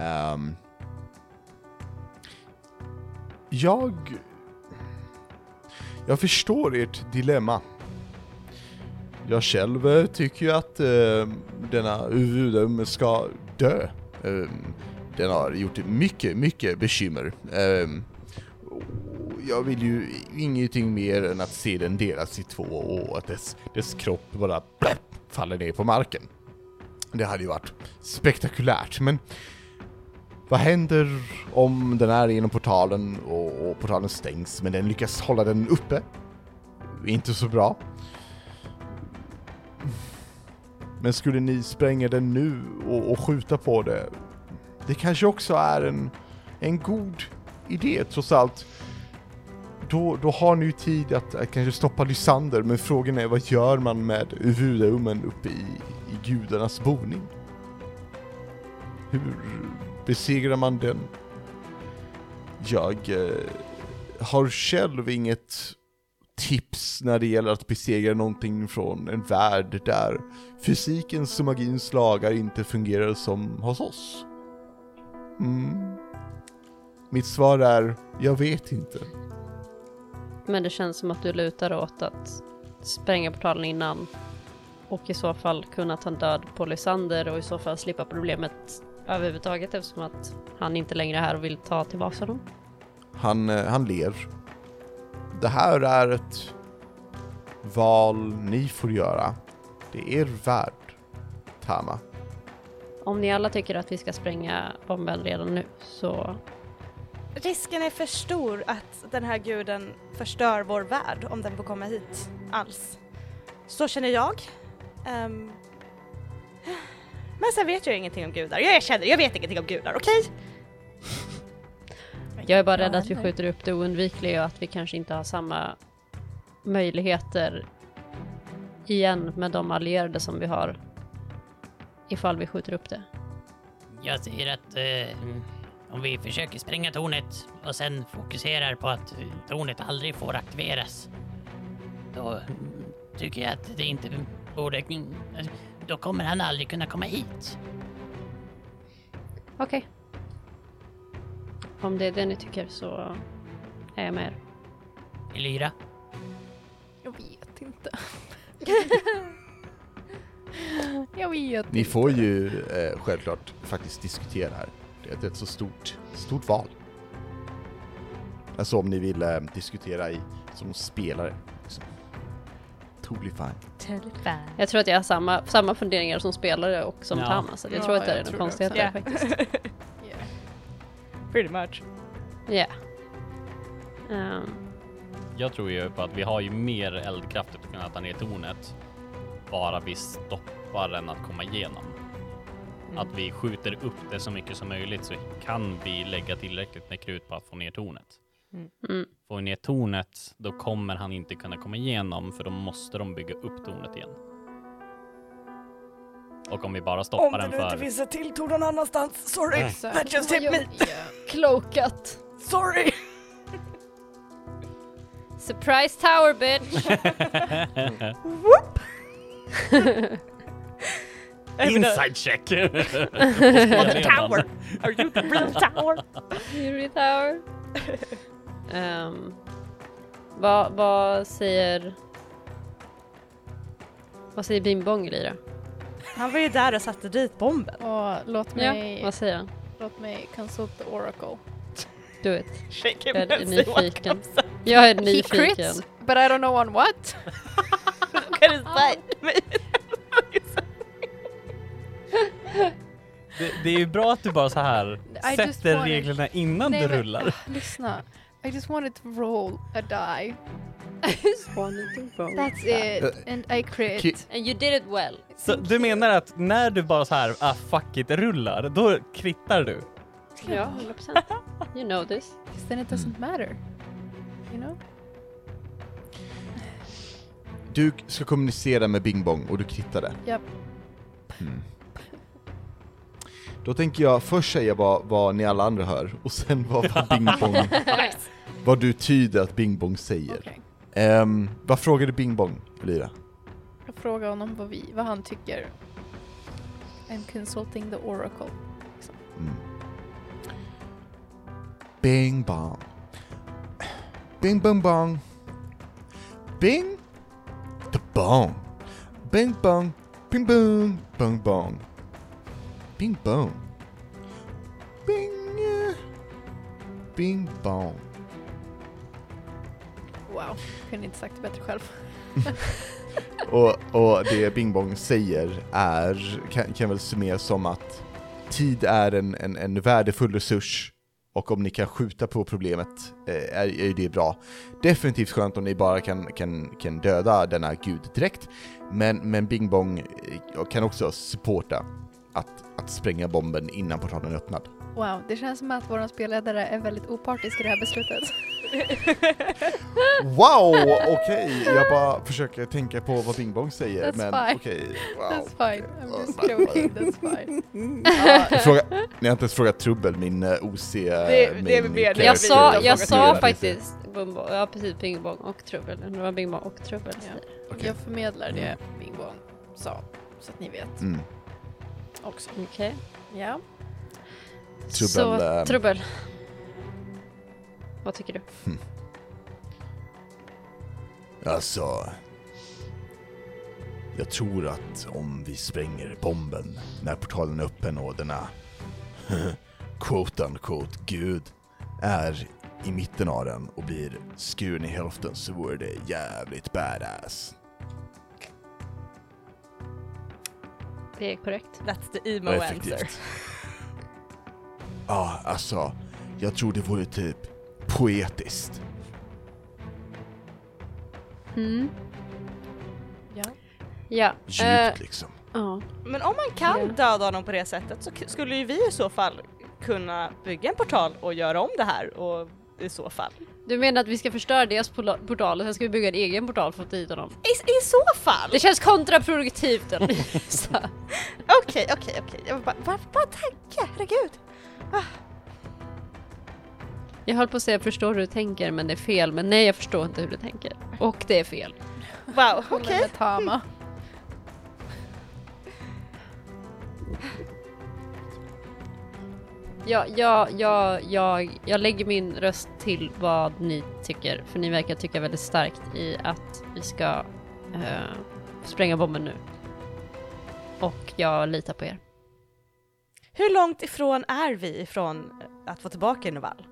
Speaker 1: Um, jag... Jag förstår ert dilemma. Jag själv eh, tycker ju att eh, denna Uvudum ska dö. Eh, den har gjort mycket, mycket bekymmer. Eh, jag vill ju ingenting mer än att se den delas i två och att dess, dess kropp bara faller ner på marken. Det hade ju varit spektakulärt, men vad händer om den är genom portalen och, och portalen stängs, men den lyckas hålla den uppe? Inte så bra. Men skulle ni spränga den nu och, och skjuta på det? Det kanske också är en, en god idé trots allt. Då, då har ni ju tid att, att kanske stoppa Lysander, men frågan är vad gör man med Uvudaumen uppe i, i gudarnas boning? Hur besegrar man den? Jag eh, har själv inget tips när det gäller att besegra någonting från en värld där fysikens och magins lagar inte fungerar som hos oss. Mm. Mitt svar är, jag vet inte.
Speaker 3: Men det känns som att du lutar åt att spränga portalen innan och i så fall kunna ta en död på Lysander och i så fall slippa problemet överhuvudtaget eftersom att han inte längre är här och vill ta tillbaka honom.
Speaker 1: Han, eh, han ler. Det här är ett val ni får göra. Det är er värld, Tama.
Speaker 3: Om ni alla tycker att vi ska spränga bomben redan nu så
Speaker 2: Risken är för stor att den här guden förstör vår värld om den får komma hit alls. Så känner jag. Ehm, men sen vet jag ingenting om gudar. Jag erkänner, jag vet ingenting om gudar, okej?
Speaker 3: jag är bara rädd att vi skjuter upp det oundvikliga och att vi kanske inte har samma möjligheter igen med de allierade som vi har ifall vi skjuter upp det.
Speaker 6: Jag säger att eh, om vi försöker spränga tornet och sen fokuserar på att eh, tornet aldrig får aktiveras. Då mm, tycker jag att det inte borde... Då kommer han aldrig kunna komma hit.
Speaker 3: Okej. Om det är det ni tycker så är jag med er.
Speaker 6: Lyra?
Speaker 5: Jag vet inte. jag vet
Speaker 1: Ni
Speaker 5: inte.
Speaker 1: får ju eh, självklart faktiskt diskutera här. Det är ett så stort, stort val. Alltså om ni vill eh, diskutera i, som spelare. Liksom. Totally fine.
Speaker 3: Jag tror att jag har samma, samma funderingar som spelare och som
Speaker 4: Ja.
Speaker 3: Tama, så jag
Speaker 5: Ja,
Speaker 3: tror att det är konstighet
Speaker 2: också.
Speaker 3: där faktiskt.
Speaker 5: Yeah.
Speaker 2: Pretty much.
Speaker 3: Ja. Ehm,
Speaker 4: Jag tror ju på att vi har ju mer eldkraft att kunna ta ner tornet. Bara vi stoppar den att komma igenom. Att vi skjuter upp det så mycket som möjligt så kan vi lägga tillräckligt med krut på att få ner tornet.
Speaker 3: Mm.
Speaker 4: får ner tornet, då kommer han inte kunna komma igenom för då måste de bygga upp tornet igen. Och om vi bara stoppar den för...
Speaker 2: finns ett till torn någon annanstans, sorry!
Speaker 5: Exakt.
Speaker 2: That just hit me!
Speaker 3: Cloakat.
Speaker 2: Sorry!
Speaker 3: Surprise tower bitch!
Speaker 4: Inside check!
Speaker 2: Tower! Are you the real tower?
Speaker 3: Fury tower. Ehm, vad, vad säger... Vad säger Bing Bong?
Speaker 2: Han var ju där och satte dit bomben.
Speaker 5: Och låt
Speaker 3: Ja,
Speaker 5: mig,
Speaker 3: vad säger han?
Speaker 5: låt mig consult the oracle.
Speaker 3: Do it.
Speaker 2: Shake
Speaker 3: Jag
Speaker 2: him
Speaker 3: är
Speaker 2: see what
Speaker 3: nyfiken. Jag är
Speaker 5: He
Speaker 3: nyfiken.
Speaker 5: crits, but I don't know on what.
Speaker 2: Look at his!
Speaker 4: Det, det är ju bra att du bara så här
Speaker 5: I
Speaker 4: sätter reglerna innan
Speaker 5: Nej,
Speaker 4: du
Speaker 5: men-
Speaker 4: rullar.
Speaker 5: Lyssna. I just wanted to roll a die.
Speaker 3: I just wanted to roll
Speaker 5: That's
Speaker 3: that.
Speaker 5: it. And I crit.
Speaker 1: Ki-
Speaker 3: And you did it well.
Speaker 4: Så du menar att när du bara så här, ah fuck it, rullar, då krittar du?
Speaker 3: Ja, 100%. You know this.
Speaker 5: 'Cause then it doesn't matter. You know?
Speaker 1: Du ska kommunicera med Bing Bong och du krittade.
Speaker 5: Japp.
Speaker 1: Mm. Då tänker jag först säga vad, vad ni alla andra hör, och sen vad, vad Bing Bong, vad du tyder att Bing Bong säger.
Speaker 5: Okej.
Speaker 1: Ehm, vad frågade Bing Bong, Lyra?
Speaker 5: Jag frågar honom vad, vi, vad han tycker. I'm consulting the oracle.
Speaker 1: Mm. Bing bong. Bing bong bong. Bing the bong. Bing bong. Bing bong. Bong bong. Bing bong. Bing. Bing bong.
Speaker 5: Wow, kunde inte sagt det bättre själv.
Speaker 1: Och, och det Bing Bong säger är, kan, kan väl summeras som att tid är en, en, en värdefull resurs och om ni kan skjuta på problemet eh, är, är ju det bra. Definitivt skönt om ni bara kan, kan, kan döda denna gud direkt, men, men Bing Bong eh, kan också supporta att, att spränga bomben innan portalen är öppnad.
Speaker 5: Wow, det känns som att vår spelledare är väldigt opartisk i det här beslutet.
Speaker 1: Wow, okej! Jag bara försöker tänka på vad Bing Bong säger,
Speaker 5: That's
Speaker 1: men
Speaker 5: fine.
Speaker 1: okej, wow.
Speaker 5: That's fine, I'm just joking, that's fine.
Speaker 1: Fråga, ni har inte ens frågat Trubbel, min uh, OC...
Speaker 2: det är mer det
Speaker 3: Jag
Speaker 2: vi
Speaker 3: sa, jag sa faktiskt ja precis Bing Bong och Trubbel. Det var Bing Bong och Trubbel.
Speaker 5: Ja.
Speaker 1: Okej.
Speaker 5: Jag förmedlar det Bing Bong sa, så att ni vet
Speaker 1: Mm.
Speaker 5: också.
Speaker 3: Okej.
Speaker 5: Ja.
Speaker 3: Så,
Speaker 1: Trubbel, ehm,
Speaker 3: Trubbel. Vad tycker du?
Speaker 1: Alltså... Jag tror att om vi spränger bomben när portalen är öppen och denna quote unquote gud är i mitten av den och blir skuren i hälften så vore det jävligt badass.
Speaker 3: Det är korrekt.
Speaker 2: That's the emo answer.
Speaker 1: Ja, alltså, jag tror det vore typ poetiskt.
Speaker 3: Mm.
Speaker 5: Ja.
Speaker 3: Ja.
Speaker 1: Djupt
Speaker 3: eh,
Speaker 1: liksom.
Speaker 3: ja.
Speaker 2: Men om man kan
Speaker 3: Ja.
Speaker 2: döda honom på det sättet så skulle ju vi i så fall kunna bygga en portal och göra om det här och i så fall.
Speaker 3: Du menar att vi ska förstöra deras portal och sen ska vi bygga en egen portal för att få dit honom?
Speaker 2: I, i så fall!
Speaker 3: Det känns kontraproduktivt.
Speaker 2: Okej, okej, okej. Bara, bara, bara tanke, herregud.
Speaker 3: Jag höll på att säga förstår hur du tänker men det är fel. Men nej jag förstår inte hur du tänker. Och det är fel.
Speaker 2: Wow, okej.
Speaker 5: Tama.
Speaker 3: Ja, ja, ja, jag, jag lägger min röst till vad ni tycker. För ni verkar tycka väldigt starkt i att vi ska eh, spränga bomben nu. Och jag litar på er.
Speaker 2: Hur långt ifrån är vi ifrån att få tillbaka Novall?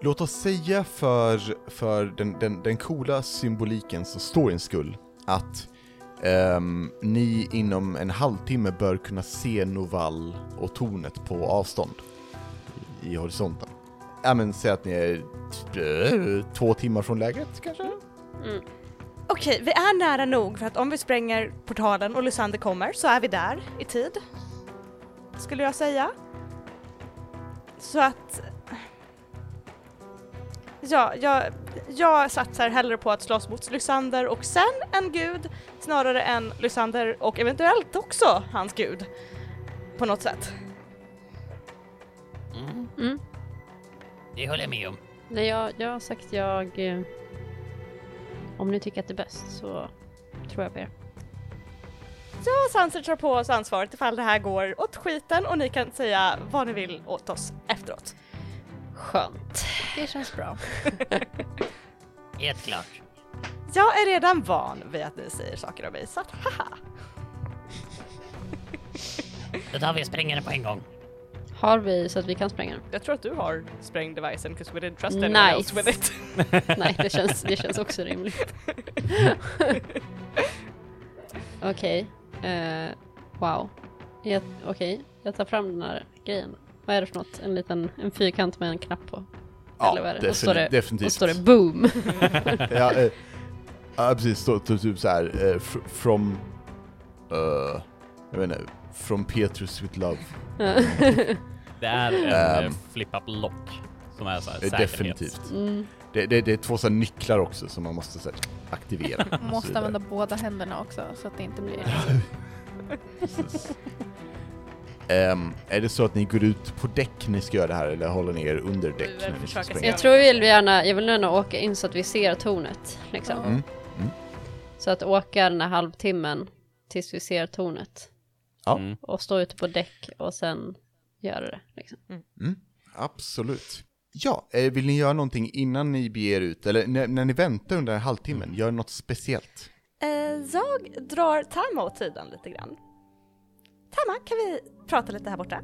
Speaker 1: Låt oss säga för, för den, den, den coola symbolikens och storyns skull att ehm, ni inom en halvtimme bör kunna se Novall och tornet på avstånd i, i horisonten. Ja men säg att ni är eh, två timmar från lägret kanske?
Speaker 3: Mm.
Speaker 2: Okej, vi är nära nog för att om vi spränger portalen och Lysander kommer så är vi där i tid. Skulle jag säga. Så att... ja, jag, jag satsar hellre på att slåss mot Lysander och sen en gud snarare än Lysander och eventuellt också hans gud. På något sätt.
Speaker 6: Mm.
Speaker 3: Mm.
Speaker 6: Det håller jag med om.
Speaker 3: Nej, jag, jag har sagt jag... Om ni tycker att det är bäst så tror jag på er.
Speaker 2: Så Sanser tar på oss ansvaret ifall det här går åt skiten och ni kan säga vad ni vill åt oss efteråt.
Speaker 3: Skönt.
Speaker 5: Det känns bra.
Speaker 6: Helt klart.
Speaker 2: Jag är redan van vid att ni säger saker om mig så att haha.
Speaker 6: Då tar vi och spränger den på en gång.
Speaker 3: Har vi så att vi kan spränga den?
Speaker 2: Jag tror att du har sprängdevicen because we didn't trust anyone else
Speaker 3: Nice.
Speaker 2: with it.
Speaker 3: Nej, det känns, det känns också rimligt. Okej. eh, wow. Okej, jag tar fram den här grejen. Vad är det för något? En liten en fyrkant med en knapp på?
Speaker 1: Ja,
Speaker 3: Eller vad är det? Och står det-
Speaker 1: definitivt.
Speaker 3: Och står det boom.
Speaker 1: ja, eh, ja, precis. Står typ så här, eh, fr- from... eh, jag vet inte. From Petrus with love.
Speaker 4: Det är en
Speaker 1: Ehm.
Speaker 4: um, flip-up lock som är så här
Speaker 1: Eh,
Speaker 4: säkerhets.
Speaker 1: definitivt.
Speaker 3: mm.
Speaker 1: Det, det, det är två så här nycklar också som man måste så här, aktivera.
Speaker 5: Man måste använda båda händerna också så att det inte blir...
Speaker 1: Ehm, är det så att ni går ut på däck när ni ska göra det här eller håller ni er under däck när ni ska springa?
Speaker 3: Jag tror vi vill gärna, jag vill gärna åka in så att vi ser tornet. Liksom.
Speaker 1: Mm.
Speaker 3: Så att åka den här halvtimmen tills vi ser tornet.
Speaker 1: Ja.
Speaker 4: Mm.
Speaker 3: Och stå ute på däck och sen göra det. Liksom.
Speaker 1: Mm, absolut. Ja, eh, vill ni göra någonting innan ni beger ut? Eller när, när ni väntar under halvtimmen, gör något speciellt?
Speaker 2: Eh, jag drar Tama åt sidan lite grann. Tama, kan vi prata lite här borta?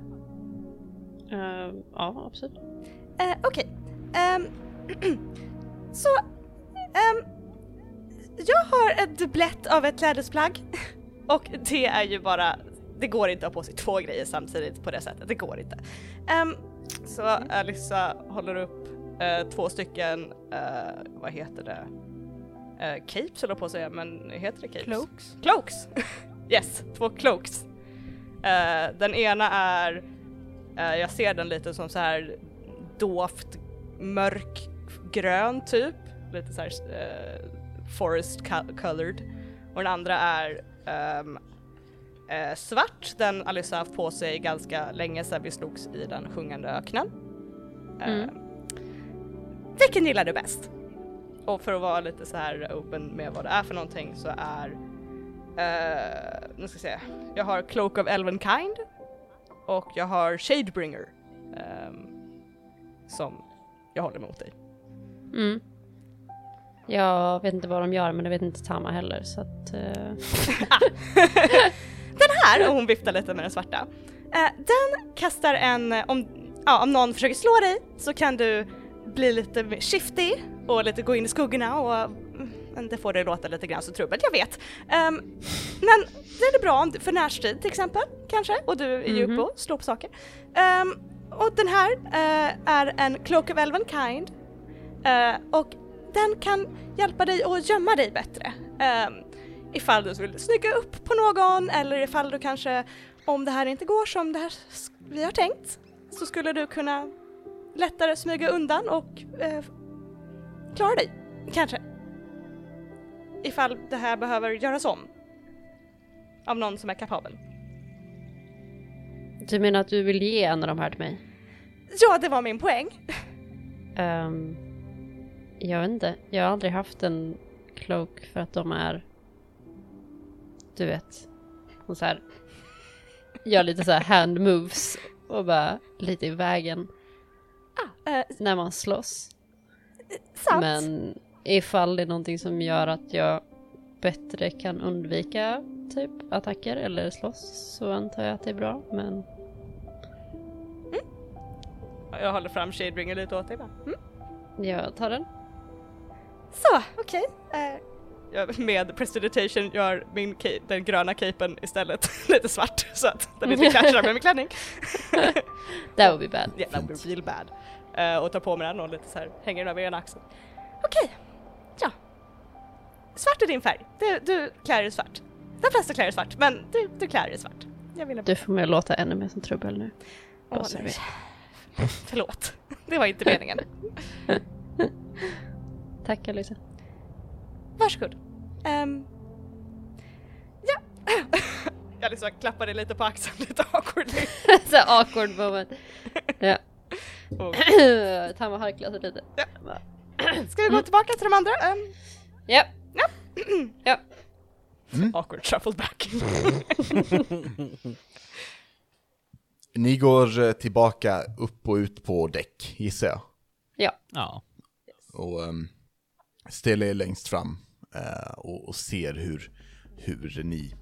Speaker 3: Eh, ja, absolut.
Speaker 2: Eh, Okej. Ehm, så, ehm, jag har ett dubblett av ett klädesplagg och det är ju bara, det går inte att ha på sig två grejer samtidigt på det sättet, det går inte. Ehm, så Alyssa håller upp eh, två stycken, eh, vad heter det? Uh, capes jag på att säga, men heter det capes?
Speaker 5: Cloaks.
Speaker 2: Cloaks! yes, två cloaks. Den ena är, jag ser den lite som så här dovt mörkgrön typ, lite så här forest co- colored. Och den andra är ehm, eh, svart, den Alyssa haft på sig ganska länge sedan vi slogs i den sjungande öknen. Eh,
Speaker 3: Mm.
Speaker 2: Vilken gillar du bäst? Och för att vara lite så här open med vad det är för någonting så är Uh, nu ska jag se. Jag har Cloak of Elvenkind och jag har Shadebringer ehm, som jag håller mot dig.
Speaker 3: Mm. Jag vet inte vad de gör men det vet inte Tama heller så att... eh,
Speaker 2: Den här, och hon viftar lite med den svarta, eh, den kastar en, eh, om, ja, om någon försöker slå dig så kan du bli lite shifty och lite gå in i skuggorna och mm, det får det låta lite grann som trubbel, jag vet. Ehm, men det är bra för närstrid till exempel, kanske, och du är ju uppe och slår på saker. Ehm, och den här eh, är en Cloak of Elvenkind eh, och den kan hjälpa dig att gömma dig bättre. Ehm, ifall du vill snygga upp på någon eller ifall du kanske, om det här inte går som det här vi har tänkt, så skulle du kunna lättare smyga undan och eh, klara dig, kanske. Ifall det här behöver göras om. Av någon som är kapabel.
Speaker 3: Du menar att du vill ge en av de här till mig?
Speaker 2: Ja, det var min poäng.
Speaker 3: Ehm, jag vet inte. Jag har aldrig haft en cloak för att de är... Du vet. Och så här. Gör lite så här hand moves och bara lite i vägen
Speaker 2: Ah, eh,
Speaker 3: när man slåss.
Speaker 2: sant.
Speaker 3: Men ifall det är någonting som gör att jag bättre kan undvika typ attacker eller slåss så antar jag att det är bra. Men
Speaker 2: Jag håller fram Shadebringer lite åt dig va? Mm.
Speaker 3: jag tar den.
Speaker 2: Så, okej. Eh, jag med prestidigitation gör min den gröna capen istället lite svart så att den inte catchar med min klänning.
Speaker 3: That would be bad.
Speaker 2: Yeah, that would be real bad. Eh, och tar på mig den och lite så här hänger den över ena axeln. Okej, ja. Svart är din färg. Du, du klär dig svart. De flesta klär dig svart, men du, du klär dig svart.
Speaker 3: Du får mig att låta ännu mer som trubbel nu.
Speaker 2: Åh,
Speaker 3: du
Speaker 2: nej. Förlåt, det var inte meningen.
Speaker 3: Tack Alicia.
Speaker 2: Varsågod. Um, ja. jag liksom klappar dig lite på axeln lite awkwardly.
Speaker 3: Så awkward moment. Ja.
Speaker 2: Och,
Speaker 3: Tamma harklar sig lite.
Speaker 2: ska vi gå tillbaka till de andra? Um,
Speaker 3: Ja. Ja.
Speaker 2: awkward shuffle back.
Speaker 1: Ni går eh, tillbaka upp och ut på däck, gissar jag.
Speaker 4: Ja.
Speaker 1: Och um, ställer er längst fram eh, och, och ser hur, hur ni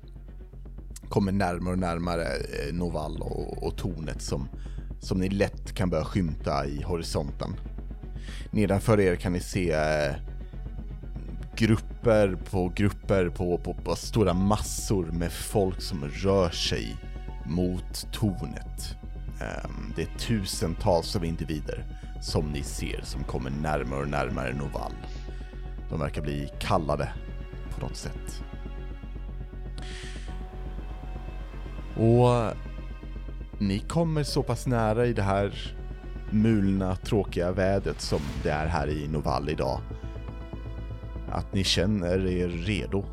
Speaker 1: kommer närmare och närmare eh, Novall och, och tornet som, som ni lätt kan börja skymta i horisonten. Nedanför er kan ni se eh, grupper på grupper på, på, på stora massor med folk som rör sig mot tornet. Ehm, det är tusentals av individer som ni ser som kommer närmare och närmare Novall. De verkar bli kallade på något sätt. Och ni kommer så pass nära i det här mulna, tråkiga vädret som det är här i Novall idag. Att ni känner er redo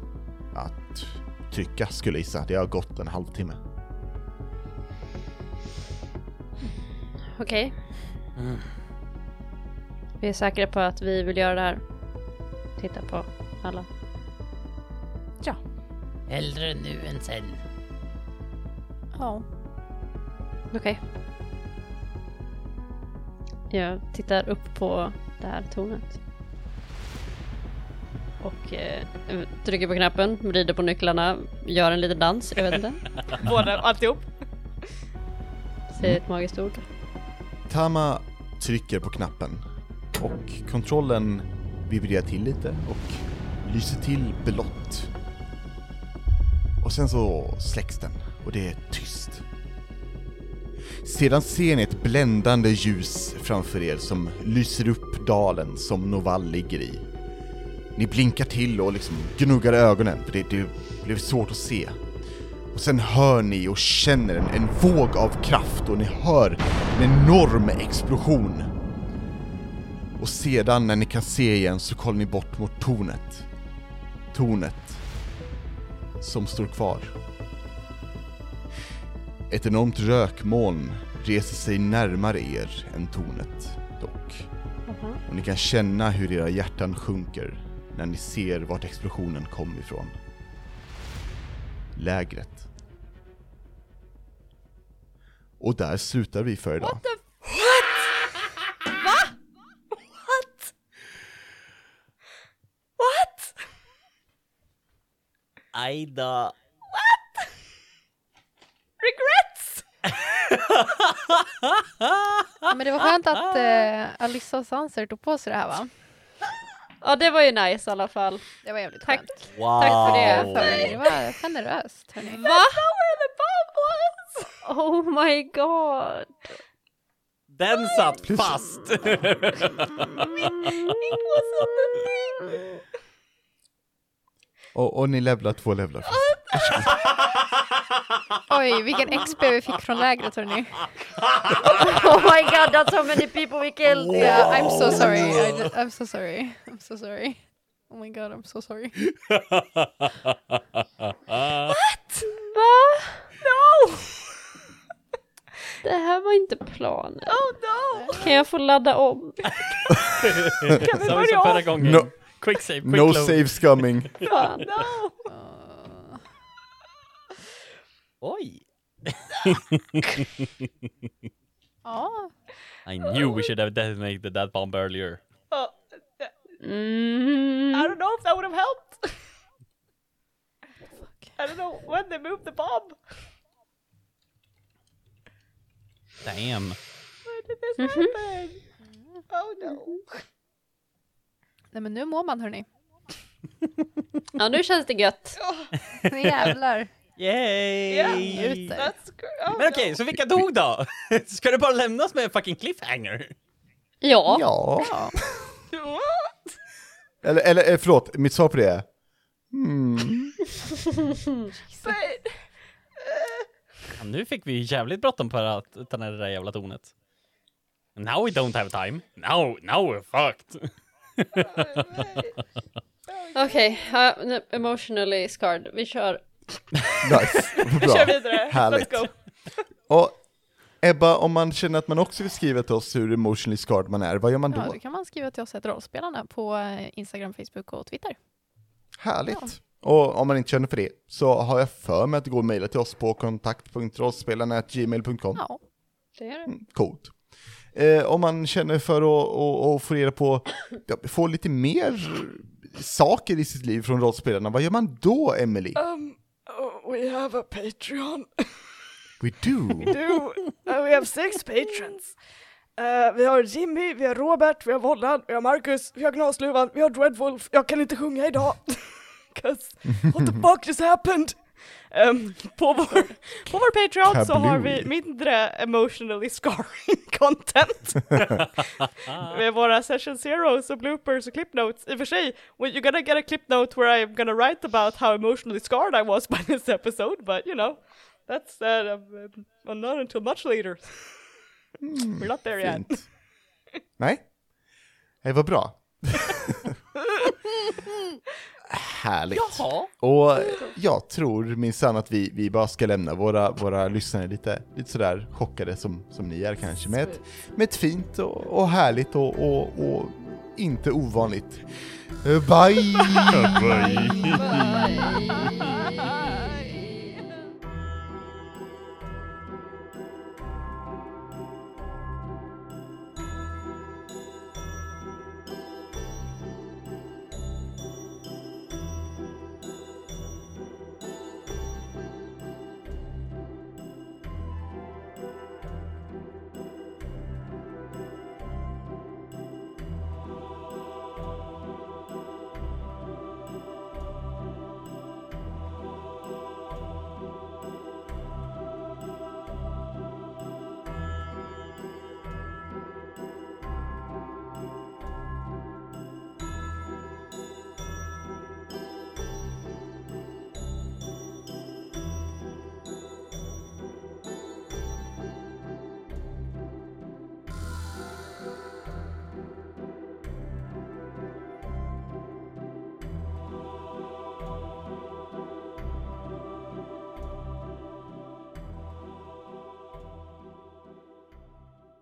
Speaker 1: att trycka skulle jag gissa. Det har gått en halvtimme.
Speaker 3: Okej. Vi är säkra på att vi vill göra det här. Titta på alla.
Speaker 6: Hellre nu än sen.
Speaker 5: Ja.
Speaker 3: Okej. Jag tittar upp på det här tornet. Och eh, trycker på knappen, vrider på nycklarna, gör en liten dans, jag vet inte.
Speaker 2: Båda, alltihop.
Speaker 3: Säger ett magiskt ord.
Speaker 1: Tama trycker på knappen och kontrollen vibrerar till lite och lyser till blått. Och sen så släcks den och det är tyst. Sedan ser ni ett bländande ljus framför er som lyser upp dalen som Novall ligger i. Ni blinkar till och liksom gnuggar ögonen för det, det blev svårt att se. Och sen hör ni och känner en, en våg av kraft och ni hör en enorm explosion. Och sedan när ni kan se igen så kollar ni bort mot tornet. Tornet som står kvar. Ett enormt rökmoln reser sig närmare er än tornet dock. Och ni kan känna hur era hjärtan sjunker när ni ser vart explosionen kom ifrån. Lägret. Och där slutar vi för idag.
Speaker 4: Ajda.
Speaker 2: Regrets?
Speaker 5: Ja, men det var skönt att eh, Alissa och Sanser tog på sig det här va?
Speaker 3: Ja, det var ju nice i alla fall.
Speaker 5: Det var jävligt
Speaker 3: Tack.
Speaker 5: skönt.
Speaker 4: Wow.
Speaker 3: Tack för det.
Speaker 5: För mig. Det var generöst hörni.
Speaker 3: Va? where the bomb was! Oh my god.
Speaker 4: Den satt fast!
Speaker 1: Och, och ni levlar två levlar.
Speaker 5: Oj, vilken XP vi fick från lägret hörni.
Speaker 3: Oh my god, that's so many people we killed.
Speaker 5: Yeah, I'm so sorry. I d- I'm so sorry. I'm so sorry. Oh my god, I'm so sorry.
Speaker 3: Va?
Speaker 2: No!
Speaker 3: Det här var inte planen.
Speaker 2: Oh no!
Speaker 3: Kan jag få ladda om?
Speaker 2: Kan vi börja om?
Speaker 1: No,
Speaker 4: Quick save, quick
Speaker 1: no
Speaker 4: load.
Speaker 1: saves coming.
Speaker 3: Fan.
Speaker 2: No!
Speaker 5: Uh,
Speaker 4: Oj!
Speaker 5: ja,
Speaker 4: I knew we should have detonated that bomb earlier.
Speaker 2: Oh,
Speaker 3: Mm.
Speaker 2: I don't know if that would have helped. I don't know when they moved the bomb.
Speaker 4: Damn.
Speaker 2: When did this happen? Oh no.
Speaker 5: Nej men nu mår man hörni.
Speaker 3: Ja, nu känns det gött.
Speaker 5: Nu jävlar.
Speaker 4: Yay!
Speaker 2: Yeah. That's great. Oh,
Speaker 4: Men okej, så vilka dog då? Ska det bara lämnas med en fucking cliffhanger?
Speaker 1: Ja.
Speaker 5: Ja.
Speaker 2: No. What?
Speaker 1: Eller, eller eh, förlåt, mitt svar på det är... Hmm.
Speaker 2: But,
Speaker 4: Ja, nu fick vi jävligt bråttom på att ta ner det där jävla tornet. Now we don't have time. Now, now we're fucked.
Speaker 3: Okej, ja, nu, emotionally scarred. Vi kör.
Speaker 1: Nice,
Speaker 2: Vi kör
Speaker 1: bra.
Speaker 2: vidare,
Speaker 1: Härligt.
Speaker 2: let's go.
Speaker 1: Och Ebba, om man känner att man också vill skriva till oss hur emotionally scarred man är, vad gör man då?
Speaker 5: Ja, då kan man skriva till oss ett rollspelarna på eh, Instagram, Facebook och Twitter.
Speaker 1: Härligt.
Speaker 5: Ja.
Speaker 1: Och om man inte känner för det, så har jag för mig att det går att mejla till oss på kontakt.rollspelarna.gmail.com.
Speaker 3: Ja, det är det.
Speaker 1: Mm, Coolt. Eh, om man känner för att, att, att få reda på, ja, få lite mer saker i sitt liv från rollspelarna, vad gör man då, Emily?
Speaker 2: Um, oh, we have a Patreon.
Speaker 1: We do.
Speaker 2: do. Uh, we have six patrons. Uh, vi har Jimmy, vi har Robert, vi har Vollan, vi har Marcus, vi har Glasluvan, vi har Dreadwolf. Jag kan inte sjunga idag. 'Cause what the fuck just happened? Um, på, vår, på vår Patreon så har vi
Speaker 1: Kablooey.
Speaker 2: mindre emotionally scarring content. Med våra session zeros och bloopers och clip notes. I och för sig, well, you're gonna get a clip note where I'm gonna write about how emotionally scarred I was by this episode, but you know, that's uh, um, not until much later. We're not there yet.
Speaker 1: Fint. Nej? Det var bra. Härligt.
Speaker 4: Jaha.
Speaker 1: Och jag tror minsann att vi, vi bara ska lämna våra, våra lyssnare lite, lite sådär chockade som, som ni är kanske, med ett, med ett fint och, och härligt och, och, och inte ovanligt. Eh, Bye!
Speaker 3: Bye.